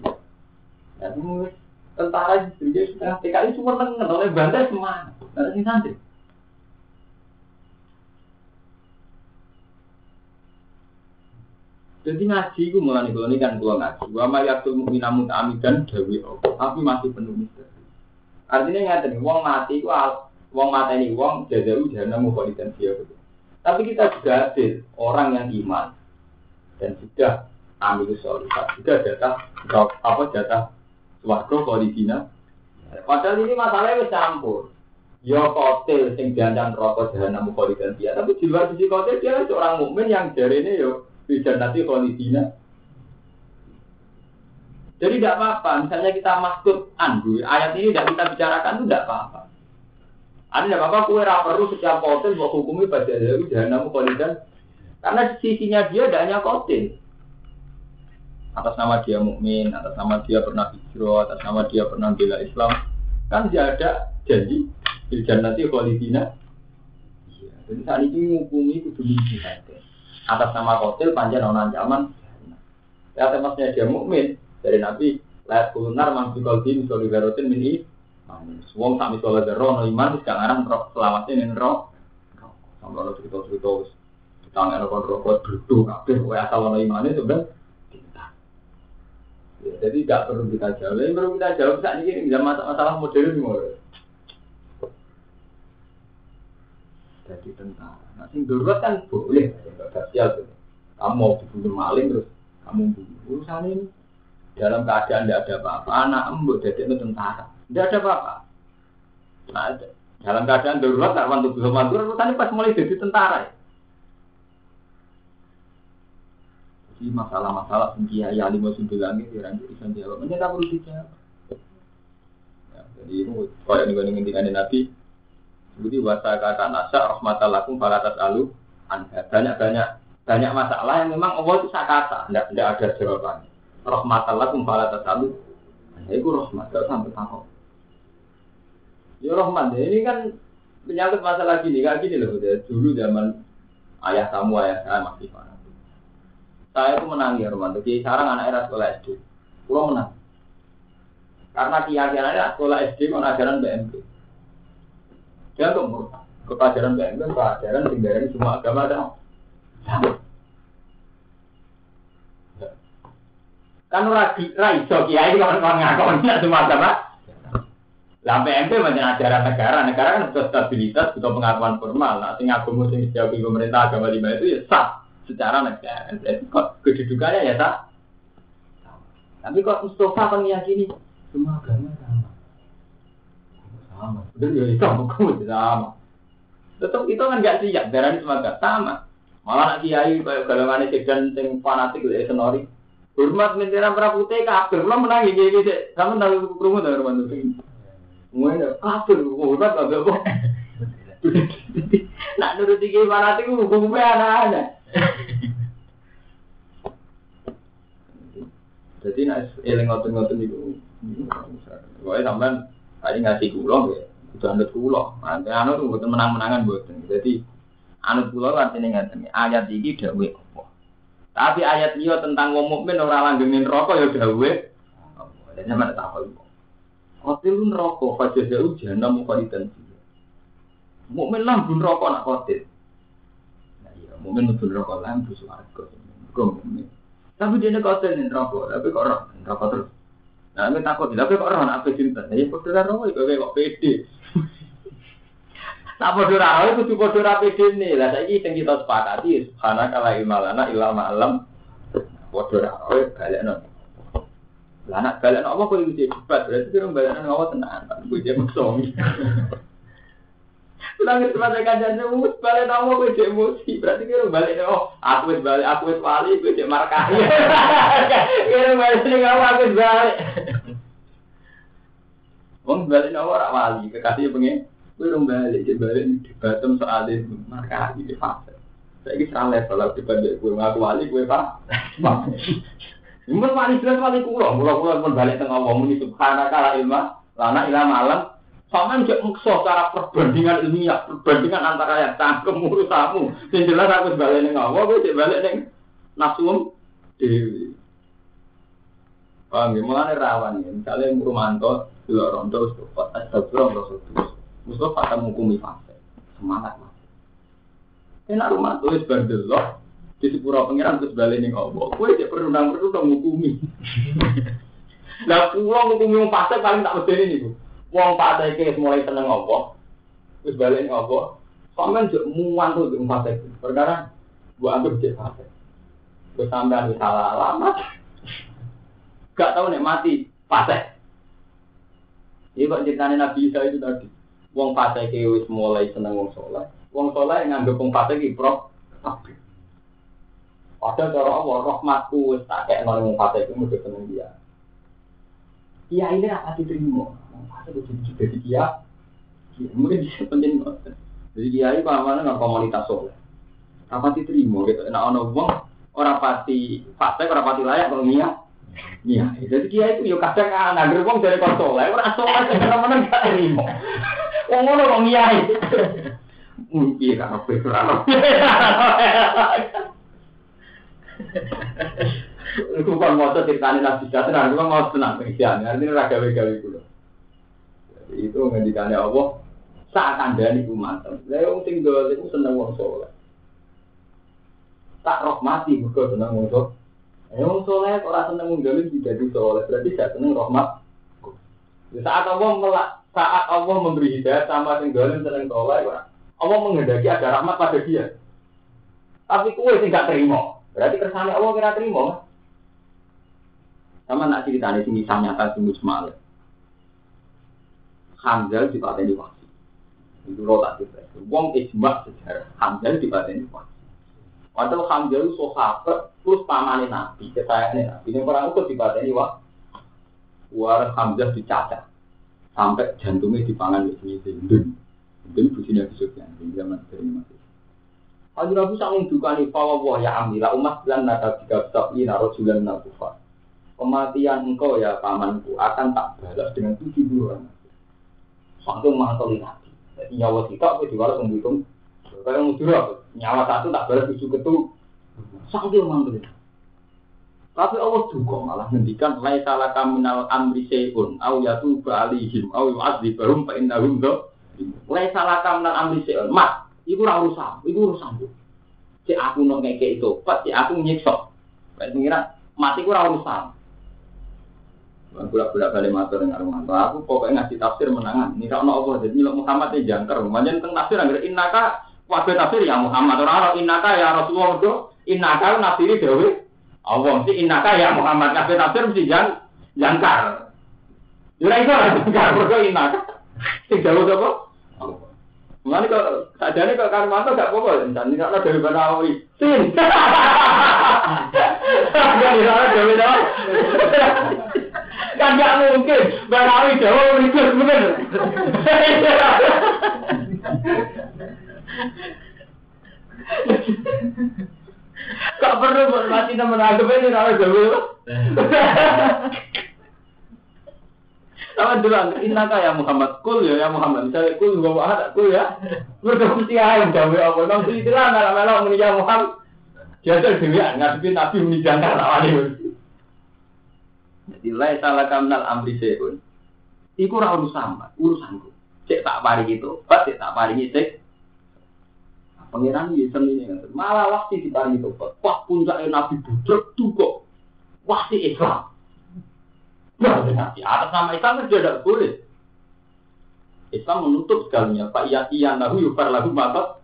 ya itu tentara itu dia sudah TKI cuma tengen oleh bandar semua ada sih santri Jadi ngaji gue mulai kalau ini kan gue ngaji. Gua mayatul mukminamun amidan dawi tapi masih penuh misteri. Artinya nggak nih, uang mati gue Wong mata ini wong jajaru jahanam mukholidan dia gitu. Tapi kita juga adil orang yang iman dan sudah ambil solihat juga jatah apa jatah warga kholidina. Padahal ini masalahnya campur. Ya kotil sing diancam rokok jahanam mukholidan dia. Tapi di luar sisi kotil dia seorang mukmin yang jari ini yo bisa nanti kholidina. Jadi tidak apa-apa, misalnya kita maksud andu, ayat ini tidak kita bicarakan itu tidak apa-apa. Ada tidak apa-apa, kue perlu setiap kotil buat hukumi pada dari jahanam kolidan. Karena sisinya dia tidak hanya kotil. Atas nama dia mukmin, atas nama dia pernah hijrah, atas nama dia pernah bela Islam. Kan dia ada janji di nanti kolidina. Iya, jadi saat ini menghukumi itu dulu Atas nama kotil panjang non ancaman. Ya temasnya dia mukmin dari Nabi. Lihat kulunar man fi qalbi misal min Wong tak misalnya ada roh, iman, gak ngarang roh selamatnya nih roh. Sampai lo cerita-cerita wis ditangani ono rokok duduk kabeh kowe asal ono imane sebenarnya Ya, jadi gak perlu kita jawab. Yang perlu kita jawab saat ini bisa masalah modern semua. Jadi tentang, nah sing darurat kan boleh, nggak spesial tuh. Kamu mau dibunuh maling terus kamu bunuh. Urusan ini dalam keadaan tidak ada apa-apa, anak embut jadi itu tentara. Tidak ada apa-apa. Nah, dalam keadaan darurat, tak wantu belum matur, tadi pas mulai jadi tentara. Ya. Jadi masalah-masalah tinggi ya lima sembilan ini yang bisa jawab. Ini tak perlu dijawab. Ya, jadi itu ini gue ingin Nabi. Jadi wasa kata nasa rahmatalakum falatas alu banyak banyak banyak masalah yang memang Allah itu sakata, tidak tidak ada jawabannya. Rahmatalakum falatas alu, nah, itu rahmat, gak sampai takut. Ya Rahman, ya, ini kan menyangkut masalah gini, kayak gini loh. Ya. Dulu zaman ayah kamu, ayah saya masih mana. Saya itu menang ya Rahman. Jadi sekarang anak era sekolah SD. Pulau menang. Karena keyakinannya sekolah SD mau ajaran BMP. Dia tuh murtad. Kepajaran BMP, pelajaran tinggalin semua agama ada. Kan ragi, raiso kiai kawan-kawan ngakon semua agama lah PMP banyak ajaran negara, negara kan butuh stabilitas, butuh pengakuan formal. Nah, sing agama sing dijauhi pemerintah agama lima itu ya sah secara negara. Jadi kok kedudukannya ya sah. Tapi kok Mustafa kan meyakini semua agama sama. Udah ya itu hukum sama. Tetap itu kan nggak siap, darah semua gak sama. Malah nak kiai kayak golongan sedan sing fanatik ya senori. Hormat mentera praputé kabeh, lo menang iki iki. Sampe tahu krungu ta rumah itu. Mulai kafir, urat agak kok. Nak nurut tiga fanatik hukumnya anak-anak. Jadi nek eling ngoten-ngoten itu. Wae sampean tadi ngasih kula ya. Itu anut kula. Nanti anut mboten menang-menangan mboten. Jadi anut kula artinya ngaten. Ayat iki dawuh apa? Tapi ayat liya tentang wong mukmin ora langgenin rokok ya dawuh. Dan sampean tak apa. Kotil rokok, fajar jauh jangan mau kalidan Mukmin lah bun rokok nak kotil. Iya, mukmin bun rokok lah busuk argo. Mukmin. Tapi dia kotil nih rokok, tapi kok rokok terus. Nah, ini takut. Tapi kok rohan apa cinta? Ya, kok sudah roh, kok kok pede. Tak podo roh, itu tuh bodoh roh pede nih. Lah, saya ini kita sepakati, patah di sana, kalau imalana, ilal malam. Bodoh roh, kalian non. Lah, nak kalian apa kok ini cepat? Berarti kira mbak Lana ngawat tenang, tapi gue jam Nangis sebagai kajian mus balik nama gue cek emosi berarti kira balik oh aku wis balik aku wis wali gue cek markah kira balik kamu aku wis balik Wong balik nama orang wali kekasih pengen Gue dong balik, jadi balik di bottom soal itu maka ini fase. Saya salah level lah debat gue ngaku wali gue pak. Ini wali jelas wali kulo, kulo kulo pun balik tengah wong ini subhana kala ilma, lana ilah malam. Sama juga mukso cara perbandingan ilmiah, perbandingan antara yang cangkem urusamu. Yang jelas aku balik neng awal, gue balik neng nasum dewi. Paham ya, mulanya rawan ya. Misalnya Murumanto, dua rondo, astagfirullah, rasulullah. Mustafa akan menghukumi fase. Semangat mas. Enak rumah tulis bandelok di sepura pengiran terus balik nih ngobrol. Kue cek perundang perundang menghukumi. Nah, pulang menghukumi fase paling tak ini bu. Wong fase ke mulai seneng ngobrol. Terus balik ngobrol. Sampai juga muan tuh di fase. Perkara gua anggap cek fase. Gue sampai salah alamat. Gak tahu nih mati fase. Ini kok ceritanya Nabi Isa itu tadi. Wong fase ki wis mulai seneng wong soleh. Wong soleh nganggep wong fase ki pro. Padahal cara Allah rahmatku tak kek nang wong fase ki mesti seneng dia. Iya ini apa diterima? Wong jadi dia. Mungkin bisa penting. Jadi kiai pamannya nggak komunitas soleh. Apa diterima gitu? Nah ono wong orang pati fase orang pati layak kalau niat. Iya, jadi kiai itu yuk kadang anak gerbong dari konsol, orang soleh sebenarnya nggak terima. Wong ngono kok ngiyai. Mungkin kan apa ora. Iku kan mau ceritane Nabi Jatuh, aku kan mau tenang pengian, artinya raga gawe kulo. Itu ngendikane Allah, saat anda nih umat, saya wong tinggal itu seneng wong soleh. Tak rahmati mergo seneng wong soleh. Ya wong soleh kok ora seneng wong dolim tidak soleh, berarti gak seneng rahmat. Saat Allah melak saat Allah memberi hidayah sama sing dolim seneng soleh, Allah menghendaki ada rahmat pada dia. Tapi kue sih gak terima. Berarti kersane Allah kira terima. Sama nak ceritanya sing kisah nyata sing musmal. Hamzah dipateni wasi. Itu lo tak cerita. Wong ijma sejarah. Hamzah dipateni wasi. Padahal Hamzah itu sahabat terus pamane Nabi, kesayangan Nabi. Ini orang itu dipateni wasi. War Hamzah dicacat sampai jantungnya dipangan di sini Dun. Dun bujinya di zaman dari mati. Haji Nabi sangung dukani fawa ya amila umat dan nada tiga sabi naro julan nakufa. Kematian engkau ya pamanku akan tak balas dengan tujuh bulan. Saking mantoli nabi. Jadi nyawa kita aku diwaras menghitung. Kayak ngudurah, nyawa satu tak balas tujuh ketu. Saking mantoli. Tapi Allah juga malah ngendikan lai salah kaminal amri seun au yatu alihim au yu'adzibahum fa innahum do. Lai salah kaminal amri seun. Mat, iku ora urusan, iku urusan. Si aku nang ngeke itu, pas si aku nyiksa. Kayak pengira mati ku ora. Bulan-bulan balik matur dengan rumah Aku pokoknya ngasih tafsir menangan. Ini kalau Allah jadi Milo Muhammad ini jangkar. Manjen teng tafsir anggar innaka wabe tafsir ya Muhammad. Orang innaka ya Rasulullah itu innaka nafsiri dewi Allah mesti innaka ya Muhammad kabeh tafsir mesti jan jangkar. Ora iso ora jangkar mergo innaka. Sing jauh apa? Mulane kok sadane kok Karmanto gak apa-apa, dan ini ada dari Banawi. Sin. Gak bisa dari Banawi. Kan gak mungkin Banawi Jawa berikut bener. Kok perlu buat mati anggap ini ora gawe. Sama dulu, innaka ya Muhammad, kul ya ya Muhammad. Misalnya kul gak ada kul ya. Mesti ayam gawe apa. Memang beli istilah nggak melok ya Muhammad. Jajal dewi ngadepi Nabi muni jangkar awalnya. Jadi lai salah kamnal amri seun. Iku ora urusan, urusanku. Cek tak paringi itu, pas cek tak paringi cek. Pangeran ini seni ini malah waktu di paringi itu, wah puncaknya Nabi budrek tuh kok. Waktu Islam. Nah, di atas nama Islam kan tidak boleh. Islam menutup segalanya. Pak iya iya nahu yufar lagu mata.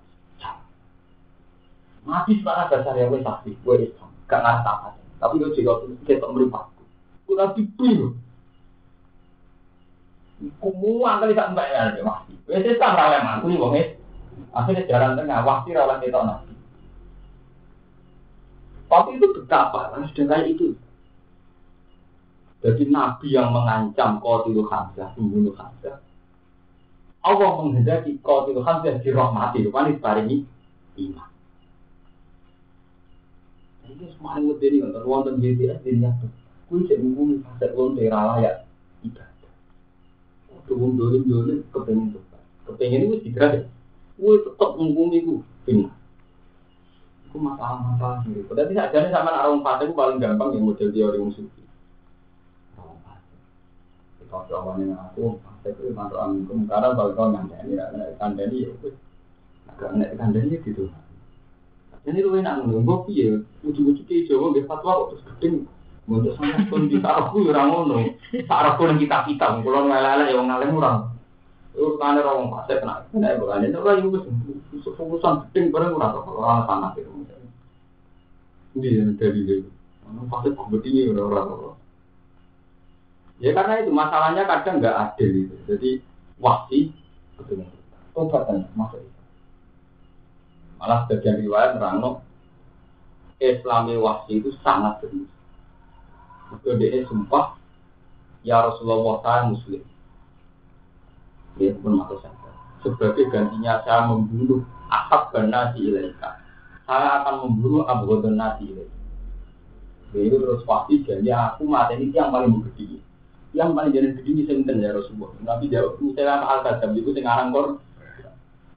Mati secara dasar ya wes saksi, gue Islam. Gak apa. Tapi gue juga kita meripatku. Gue nabi bingung. Kumuang kali tak mbak ya, dia mati. Wes nih wong Akhirnya jalan tengah, waktu rawat kita nabi. Tapi itu betapa, harus dengan itu. Jadi Nabi yang mengancam Qatilul Hamzah, membunuh Hamzah. Allah menghendaki Qatilul Hamzah dirahmati, rupanya diparingi iman. Ini semakin lebih ini, wonten BTS di niat Kui cek menghuni fasek wong daerah layak ibadah. Tuh dolim dolim kepengen tuh, kepengen itu tidak ya. Kui tetap menghuni itu, benar. Itu masalah-masalah gitu. Berarti saja sama orang fasek paling gampang yang model teori musuh. Kalau jawabannya aku, saya itu mantu amikum. Karena kalau kau ngandani, ngandani ya itu. Agak ngandani gitu. Jadi lu enak ngomong, gue piye, ujung-ujung ke Jawa nggak fatwa kok terus gedeng. Untuk sama pun bisa aku ya orang ngono. Sarap pun kita kita, kalau ngelele ya orang ngalem orang. Urusan orang pasir kena, kena bukan itu lah itu fokusan gedeng bareng orang kalau orang panas itu. Ini dari itu. Orang pasir gedeng orang-orang. Ya karena itu masalahnya kadang nggak adil itu. Jadi wasi ketemu obatan masuk itu. Malah bagian riwayat merangno Islami wasi itu sangat serius. Itu dia sumpah ya Rasulullah saya muslim. Dia pun masuk saja. Sebagai gantinya saya membunuh akab nasi ilaika. Saya akan membunuh abu nasi ilaika. Jadi terus pasti jadi aku mati ini yang paling gede yang paling jadi gede ini senten ya Rasulullah. Nabi jawab, misalnya al kadam itu sing aran kor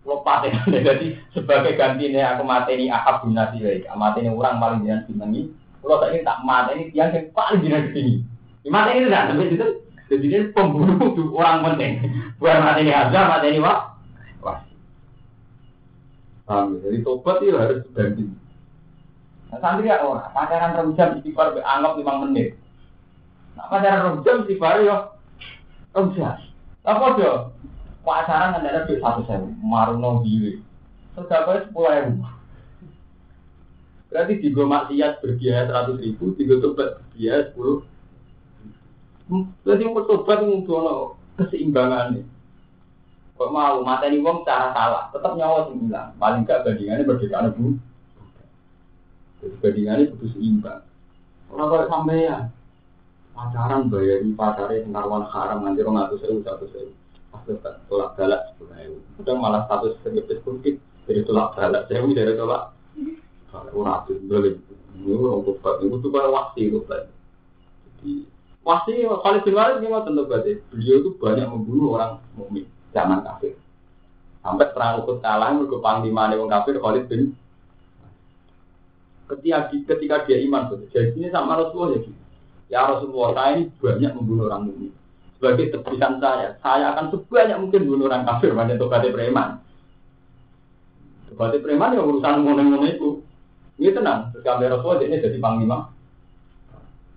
lepas ya. Jadi sebagai gantinya aku mati ini akab binasi baik. Mati ini orang paling jinak binangi. Kalau tak ini tak mati ini tiang yang paling jinak gede. Mati ini tidak sampai itu. Jadi ini pembunuh orang penting. Bukan mati ini aja, mati ini wah. Wah. Paham ya? Jadi tobat itu harus ganti. Nah, santri ya orang, pacaran rojam istighfar anggap 5 menit. Nah, pacaran rong jam baru yo rong jam. Apa do? Pacaran kan ada duit satu sewu, maruno diri. Terus apa sepuluh ribu. Berarti tiga maksiat berbiaya seratus ribu, tiga tobat berbiaya sepuluh. Berarti mau tobat untuk keseimbangan nih. Kok mau mata ini wong cara salah, tetap nyawa sembilan. Paling gak bandingannya berbeda bu. Jadi bandingannya butuh seimbang. Orang kalau sampai ya, pacaran bayari pacarnya narwan haram nanti orang satu sewu satu sewu tolak galak sewu udah malah satu sebagai sedikit dari tolak galak sewu dari tolak orang itu boleh ini orang tobat itu tuh kayak wasi itu jadi wasi kali bin ini tentu berarti beliau itu banyak membunuh orang mukmin zaman kafir sampai perang ukut kalah mereka panglima orang kafir Khalid bin ketika ketika dia iman jadi ini sama Rasulullah ya Ya Rasulullah, saya ini banyak membunuh orang mukmin. Sebagai tebusan saya, saya akan sebanyak mungkin bunuh orang kafir, banyak tobatnya preman. Tobatnya preman ya urusan ngono-ngono itu. Ini tenang, terus kami Rasulullah ini jadi panglima.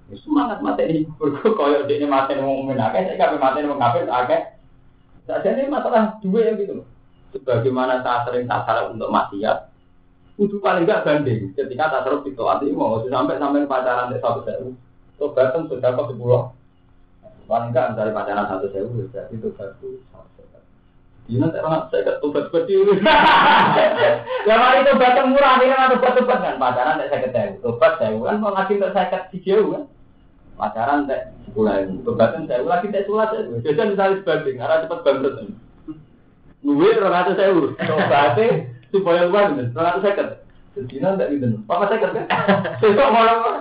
Ya, semangat mati ini, berkoyok ini mati ini mukmin akeh, saya kami mati ini kafir akeh. Saja ini masalah dua ya gitu. Sebagaimana saya sering tak untuk maksiat, itu paling gak banding. Ketika tak terus itu hati mau sampai sampai pacaran di satu sewu Tobatan sudah kok sepuluh. Paling enggak misalnya pacaran satu sewu, tobat itu Iya nanti orang saya ke tobat seperti ini. Ya mari tobat murah ini kan tobat tobat kan pacaran tidak saya ketemu. Tobat saya kan mau lagi untuk saya ke jauh kan. Pacaran tidak sepuluh ribu. Tobatan saya lagi tidak sulat saya. Jadi misalnya sebanding, arah cepat bangkrut. Nuwe orang itu saya urus. Tobatnya supaya uang, orang itu saya Sedina ndak gitu. Papa saya kerja. Saya mau apa?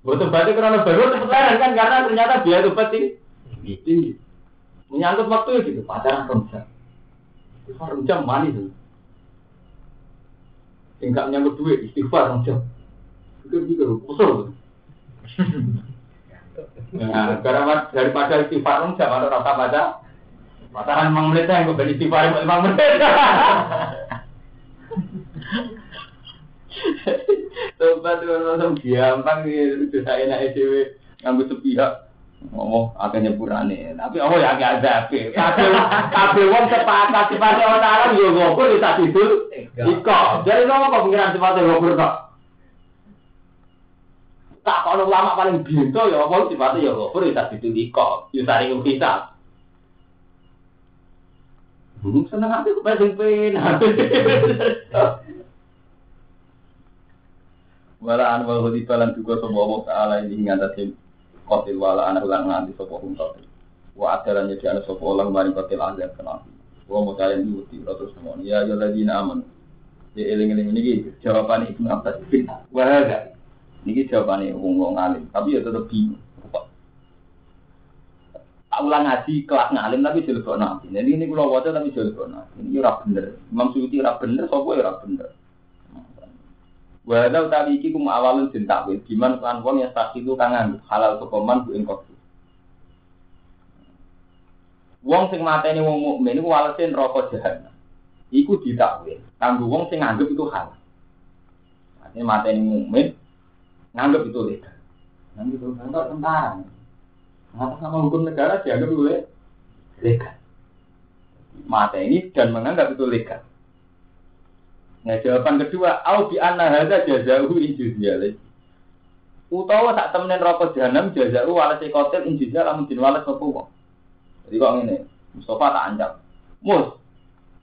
Butuh batu karena baru cepet kan karena ternyata biaya tuh tinggi. Tinggi. Menyangkut waktu ya gitu, pacaran rong Istighfar jam manis tuh. Enggak menyangkut duit, istighfar jam. Pikir pikir, usul. Nah, karena daripada istighfar jam atau rata baca, pacaran emang menit yang gue istighfar emang menit. Tobat itu langsung gampang gitu, bisa enak EDW ngambil sepihak ngomong agak nyepurane. Tapi oh ya agak ada kabeh kabeh wong sepakat sifate Allah taala yo ngopur tak tidur. Iko. Jadi nopo kok pengiran sifate ngopur kok tak kalau lama paling bintu ya apa? Ya ngopur ya tak tidur iko. Yo saring kita. Hmm, seneng hati kok paling penak. Wala an hudi balan juga semua Allah Ta'ala ini ngatasin kotil wala anak ulang nganti sopo hum kotil wa adalan jadi anak sopo ulang mari kotil azab kenal wa mau kalian diuti terus semua ya ya lagi aman ya eling eling ini jawaban ibnu abbas bin wah gak ini jawabannya wong wong alim tapi ya tetap bingung ulang ngaji kelas ngalim tapi jelek nabi. Jadi ini kalau wajah tapi jelek nabi. Ini ora bener. Imam Suyuti ora bener, sopo ora bener. Walau tadi iki kum awalun den takwil, diman kan wong yang saksi itu kangen halal kepaman bu ing Wong sing mateni wong mukmin iku walese neraka jahanam. Iku ditakwil. Kanggo wong sing nganggep itu halal. Artinya mateni mukmin nganggep itu legal. Nganggep itu kantor tentara. Atas sama hukum negara dianggap itu legal. Mateni dan menganggap itu legal. Nah jawaban kedua, au bi anna hadza jazahu injuzia lagi. Utawa sak temenen rokok jahanam jazahu walase kotel injuzia lamun din walas apa kok. Jadi kok ngene, Mustafa tak anjak. Mus,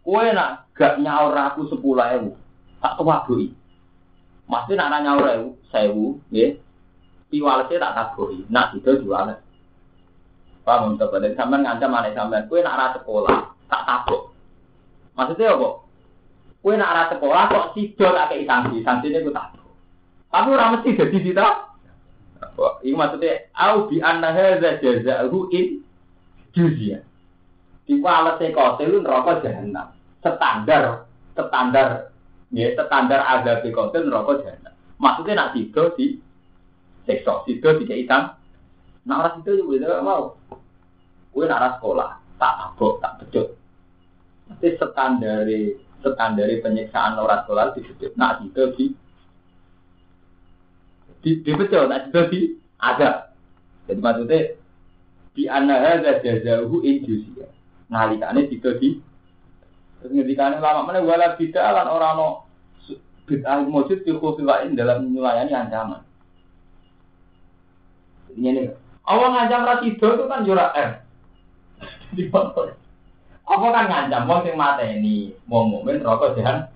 kowe nak gak nyaur aku 10.000, tak tuwadoi. Mesti nak nyaur ewu, sewu, nggih. Pi walase tak taboi, nak itu jualan. Paham untuk pada sampean ngancam anak sampean, kowe nak ra sekolah, tak tabok. Maksudnya apa? Kue nak arah sekolah kok sido tak kei sanksi, sanksinya gue tak. Tapi orang mesti jadi sita. Ini maksudnya, au bi anna hadza jazaa'u in juzia. Di walese kotel neraka jahanam. Standar, standar, ya standar ada di kotel neraka jahanam. Maksudnya nak sido di sekso, sido di keitan. Nah orang sido juga mau. Kue nak sekolah, tak abok, tak becut. Nanti standari standar penyiksaan orang sholat disebut nak itu di di di betul nak itu di ada jadi maksudnya di anaha jazahu injusia nalikane itu di terus ngendikane lama mana wala bid'ah lan orang no bid'ah mujud di khususin dalam melayani ancaman. Ini awal ngancam rasido itu kan jurak R di apa kan ngancam wong sing mateni wong mukmin rokok jahan.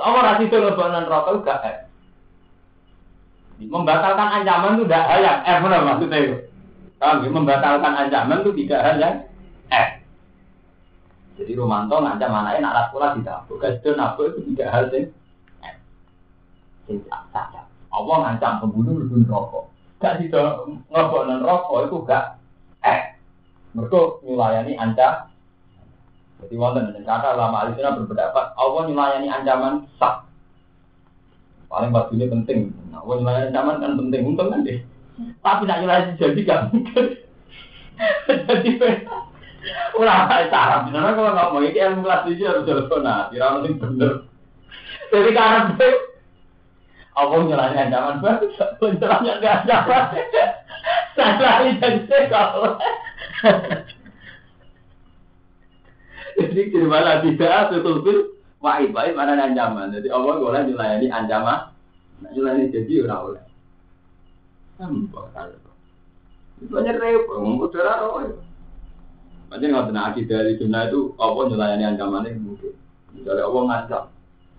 Apa ra situ lebonan rokok gak eh. Membatalkan ancaman itu tidak hal yang eh benar maksudnya itu. Kalau membatalkan ancaman itu tidak hal yang eh. Jadi Romanto ngancam anaknya nak sekolah tidak. Bukan itu nafsu itu tidak hal yang eh. Sing saja. Allah ngancam pembunuh lebih rokok. Gak tidak ngebonan rokok itu gak eh. Mereka melayani ancam jadi wonten dan kata lama alisina berpendapat Allah melayani ancaman sah. Paling pasti ini penting. Nah, Allah melayani ancaman kan penting untung kan deh. Tapi nak nyulayani jadi gak mungkin. jadi ulama cara benar kalau nggak mau ini ilmu kelas tujuh harus telepon nah kira penting bener. Jadi karena Allah nyulayani ancaman baru penceramnya nggak ancaman. Saya jadi kalau Jadi mana tidak betul-betul wahid wahid mana ancaman. Jadi Allah boleh dilayani ancaman. Nah, dilayani jadi orang oleh. Nampak Banyak repot, ngomong saudara roh. Macam nggak pernah akidah dari sunnah itu Allah nyulayani ancaman ini mungkin. Misalnya Allah ngancam,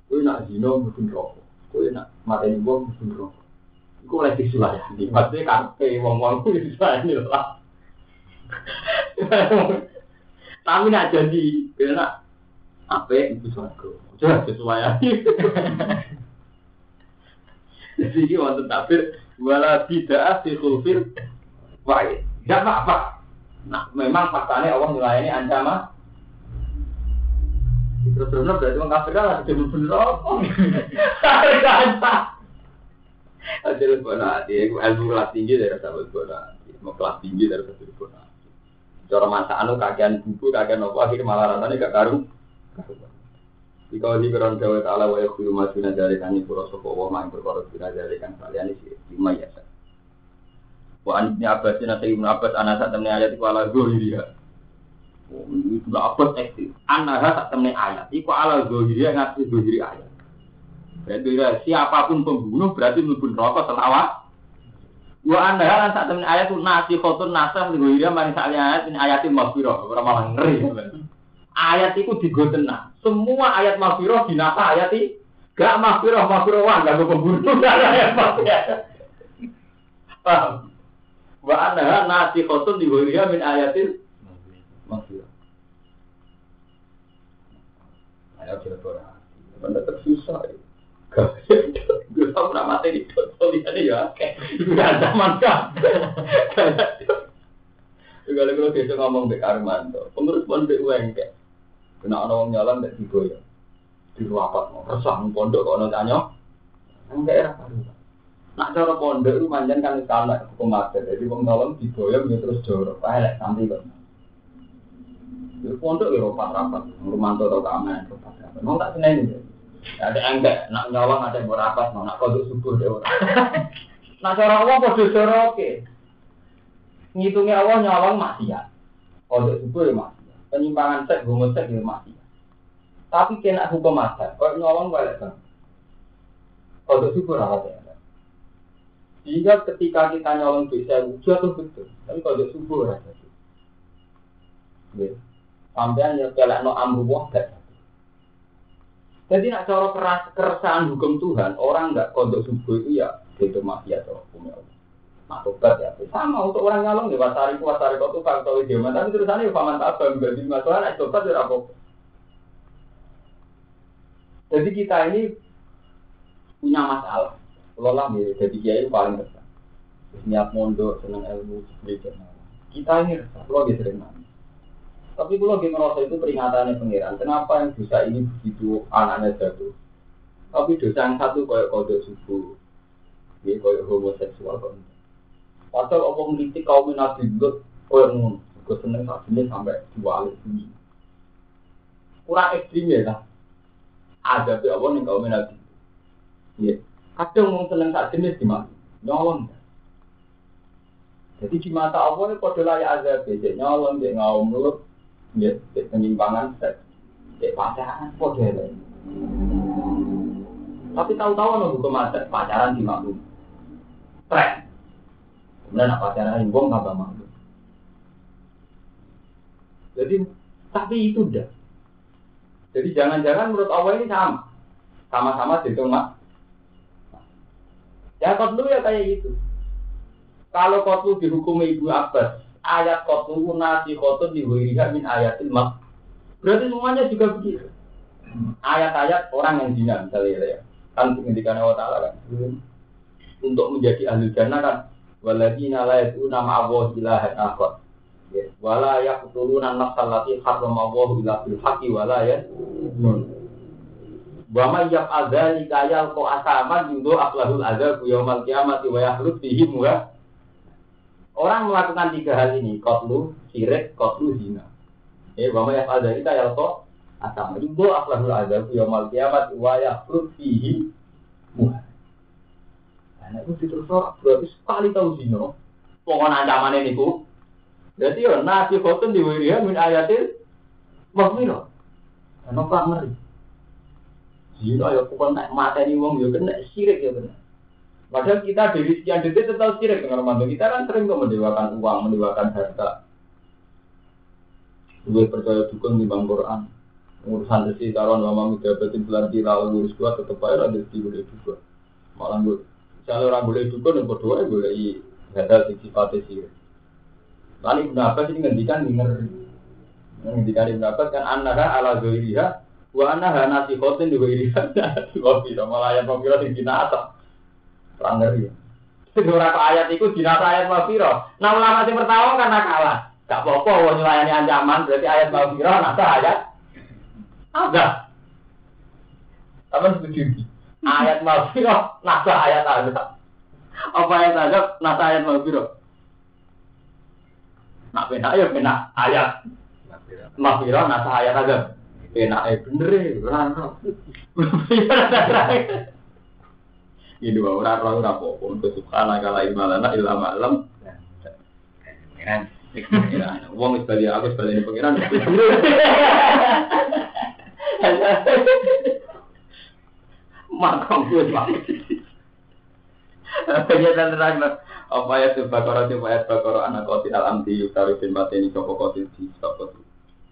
kue nak zino mungkin rokok, kue nak mateni wong mungkin rokok. Iku oleh disulayani. Maksudnya kafe wong-wong itu disulayani lah. Tapi nak jadi, kena Apa ibu suaraku? Coba sesuai Jadi ini wonten tafsir wala tidak fi khulfil wahid. Tidak apa-apa. Nah, memang faktanya Allah melayani ancaman Terus terus berarti orang kafir kan ada bener apa? Ada lebih hati, ilmu kelas tinggi dari sahabat kelas tinggi dari sahabat bola. Cara masa anu kagian buku, kagian apa akhirnya malah rasanya gak karu. Jika di keron Jawa Taala wa yakhulu ma duna dzalika ni pura sapa wa ma perkara duna dzalika kalian iki lima ya. Wa ibn Abbas na ibn Abbas ana sak temne ayat iku ala ya. Oh, itu Abbas ekstrim. Ana sak temne ayat iku ala zahiri ngerti zahiri ayat. Berarti siapa pun pembunuh berarti mlebu neraka selawat. Wa anda lan sak temen ayat nasi khotun nasah zahiri mari sak ayat ini ayatin maghfirah ora malah ngeri. Ayat itu digo tenang. Semua ayat maghfirah dinasa ayat ini gak maghfirah maghfirah wah gak ada ayat. Paham? Wa anda nasi khotun digoyah min ayatin maghfirah. Ayat kira-kira. Benda tersusah. Gue tau pernah mati di botol ini ya. Gak zaman kan. Juga lagi lo biasa ngomong Bek Armando. Pengurus pondok kayak Kena orang nyala nggak digoyang. Di ruapat mau resah pondok kok nonton tanya. Enggak era baru. Nak cara pondok itu manjan kan salah hukum adat. Jadi wong nolong digoyang ya terus jorok. Elek nanti kok. Di pondok ya rapat rapat. Rumanto atau keamanan rapat rapat. Mau tak seneng ada enggak, nak nyolong ada berapat, nak kodok subuh deh orang. nak cara Allah kodok cara oke. Ngitungnya Allah nyolong maksiat. Kodok subuh ya maksiat. Penyimpangan seks, homo seks ya maksiat. Tapi kena hukum adat, kalau nyolong balik kan. Kodok subuh rawat ya. Sehingga ketika kita nyolong bisa jatuh betul. Tapi kodok subuh rasa. Sampai nyepelek no amru wahdat. Jadi nak cara keras keresahan hukum Tuhan, orang nggak kodok subuh itu ya itu mafia atau hukumnya Allah. Nah, ya, sama untuk orang nyalong ya wasari ku wasari kau tuh kalau tahu dia tapi terusannya ya paman tabang jadi masalah nak tobat ya apa. Jadi kita ini punya masalah. Kalau lah ya, jadi kiai paling besar. Niat mondok, seneng ilmu, belajar. Kita ini kalau dia sering nanya. Tapi kalau lagi merasa itu peringatannya pengiran. Kenapa yang dosa ini begitu anaknya jatuh? Tapi dosa yang satu kayak kode subuh, ya kayak homoseksual kan. Padahal apa ngelitik kaum nabi lut, kayak ngono. Gue seneng saat ini sampai dua kali ini. Kurang ekstrim ya lah. Ada apa nih kaum nabi. Ya, kadang mau seneng saat jenis gimana? Nyolong. Jadi di mata Allah ini kode layak azab, ya nyolong, ngawur mulut, ya penyimpangan seks ya pacaran kok tapi tahu-tahu hukum adat pacaran di maklum tren kemudian apa pacaran ibu nggak maklum jadi tapi itu udah jadi jangan-jangan menurut Allah ini sama. Sama-sama dihitung mak. Ya kau dulu ya kayak gitu. Kalau kau dihukumi ibu Abbas ayat kotu nasi kotu di min ayatil mak. Berarti semuanya juga begitu. Ayat-ayat orang yang zina misalnya ya. Kan pendidikan Allah Ta'ala kan. Untuk menjadi ahli jannah kan. Waladina la yad'una ma'awahu ilahan akhar. Ya. Wala yaqtuluna nafsal lati harrama Allah illa bil haqqi wala yad'un. Wa may yaf'al dzalika yalqa asaman yudu aqlahul adzab yaumal qiyamati wa fihi muha Orang melakukan tiga hal ini, kotlu, sirik, kotlu, zina. Eh, bahwa ya ada kita ya kok asam itu akhlakul azab yaumul kiamat wa yafrut fihi muh. Nah, itu terus berarti sekali tahu zina. Pokoknya ancaman ini ku. Jadi ya nasi khotun wiriya min ayatil maghfirah. Karena pak ngeri. Zina ya pokoknya mata ini wong ya kena sirik ya kena. Padahal kita dari sekian detik tetap sirik dengan Ramadan. Kita kan sering kok mendewakan uang, mendewakan harta. Gue percaya dukung di Bang Quran. Urusan resi taruhan mama muda betin bulan tira urus dua tetap aja ada di boleh juga. Malah gue, misalnya orang boleh dukung yang berdoa boleh ada sifatnya sirik. Lalu Ibn Abbas ini ngendikan denger ngendikan Ibn Abbas kan anara ala zoiriha Wa ana hana si khotin juga ini. Wa bisa malah ayat mafiro sing dinasa. Terang ngeri. Ora ayat iku dinasa ayat mafiro. Nah ulama sing pertama karena kalah. Gak apa-apa wong nyulayani ancaman berarti ayat mafiro nasa ayat. Ada. Apa setuju? Ayat mafiro nasa ayat ada. Apa ayat ada nasa ayat mafiro? Nak penak ya penak ayat. Mafiro nasa ayat ada. Penak eh bener ya, ora ora. Ini wae ora ora ora apa-apa. Untuk subhana kala ilmalana illa ma'lam. Pengiran. Wong wis aku bali ini pengiran. Makam gue pak. Penyataan terang apa ya tuh bakoro tuh ayat bakoro anak kotil alam di yukari bin bateni sopo kotil di sopo tuh.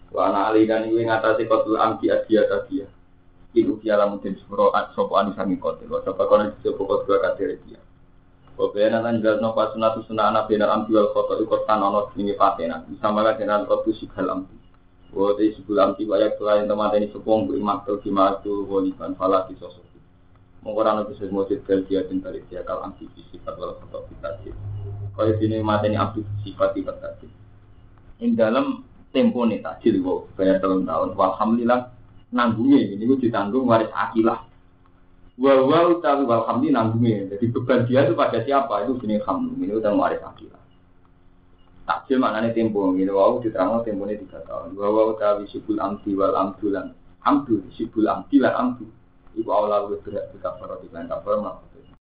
Wa ana ali kan iku ngatasi kotil amki adia tadia. Iku dia lamun den suro sopo anu sangi kotil. Wa sopo kono sopo kotil kadir dia. Wabena tan jelas no pas sunatu sunah anak benar amki wal koto iku tan ono ini patena. Bisa malah dengan kotil sikal amki. Wa te sikul amki wa yak selain teman ini sepong bu imakto kimatu waliban falati sosok. Mengkoran itu semua jadwal dia dan dari dia kalau anti sifat walau atau kita sih. Kalau sini mata ini abdi sifat sifat tadi. Ini dalam tempo nih tajil wow bayar tahun tahun. Alhamdulillah nanggungnya ini gue ditanggung waris akilah. Wah wah utawi alhamdulillah nanggungnya. Jadi beban dia itu pada siapa itu jenis hamdul ini udah waris akilah. Takjil maknanya tempo ini wow diterangkan tempo ini tiga tahun. Wah wah utawi sibul amti wal amdulan. Amdu sibul amti wal amdu. Ibu Allah lebih berat di kain kafar mah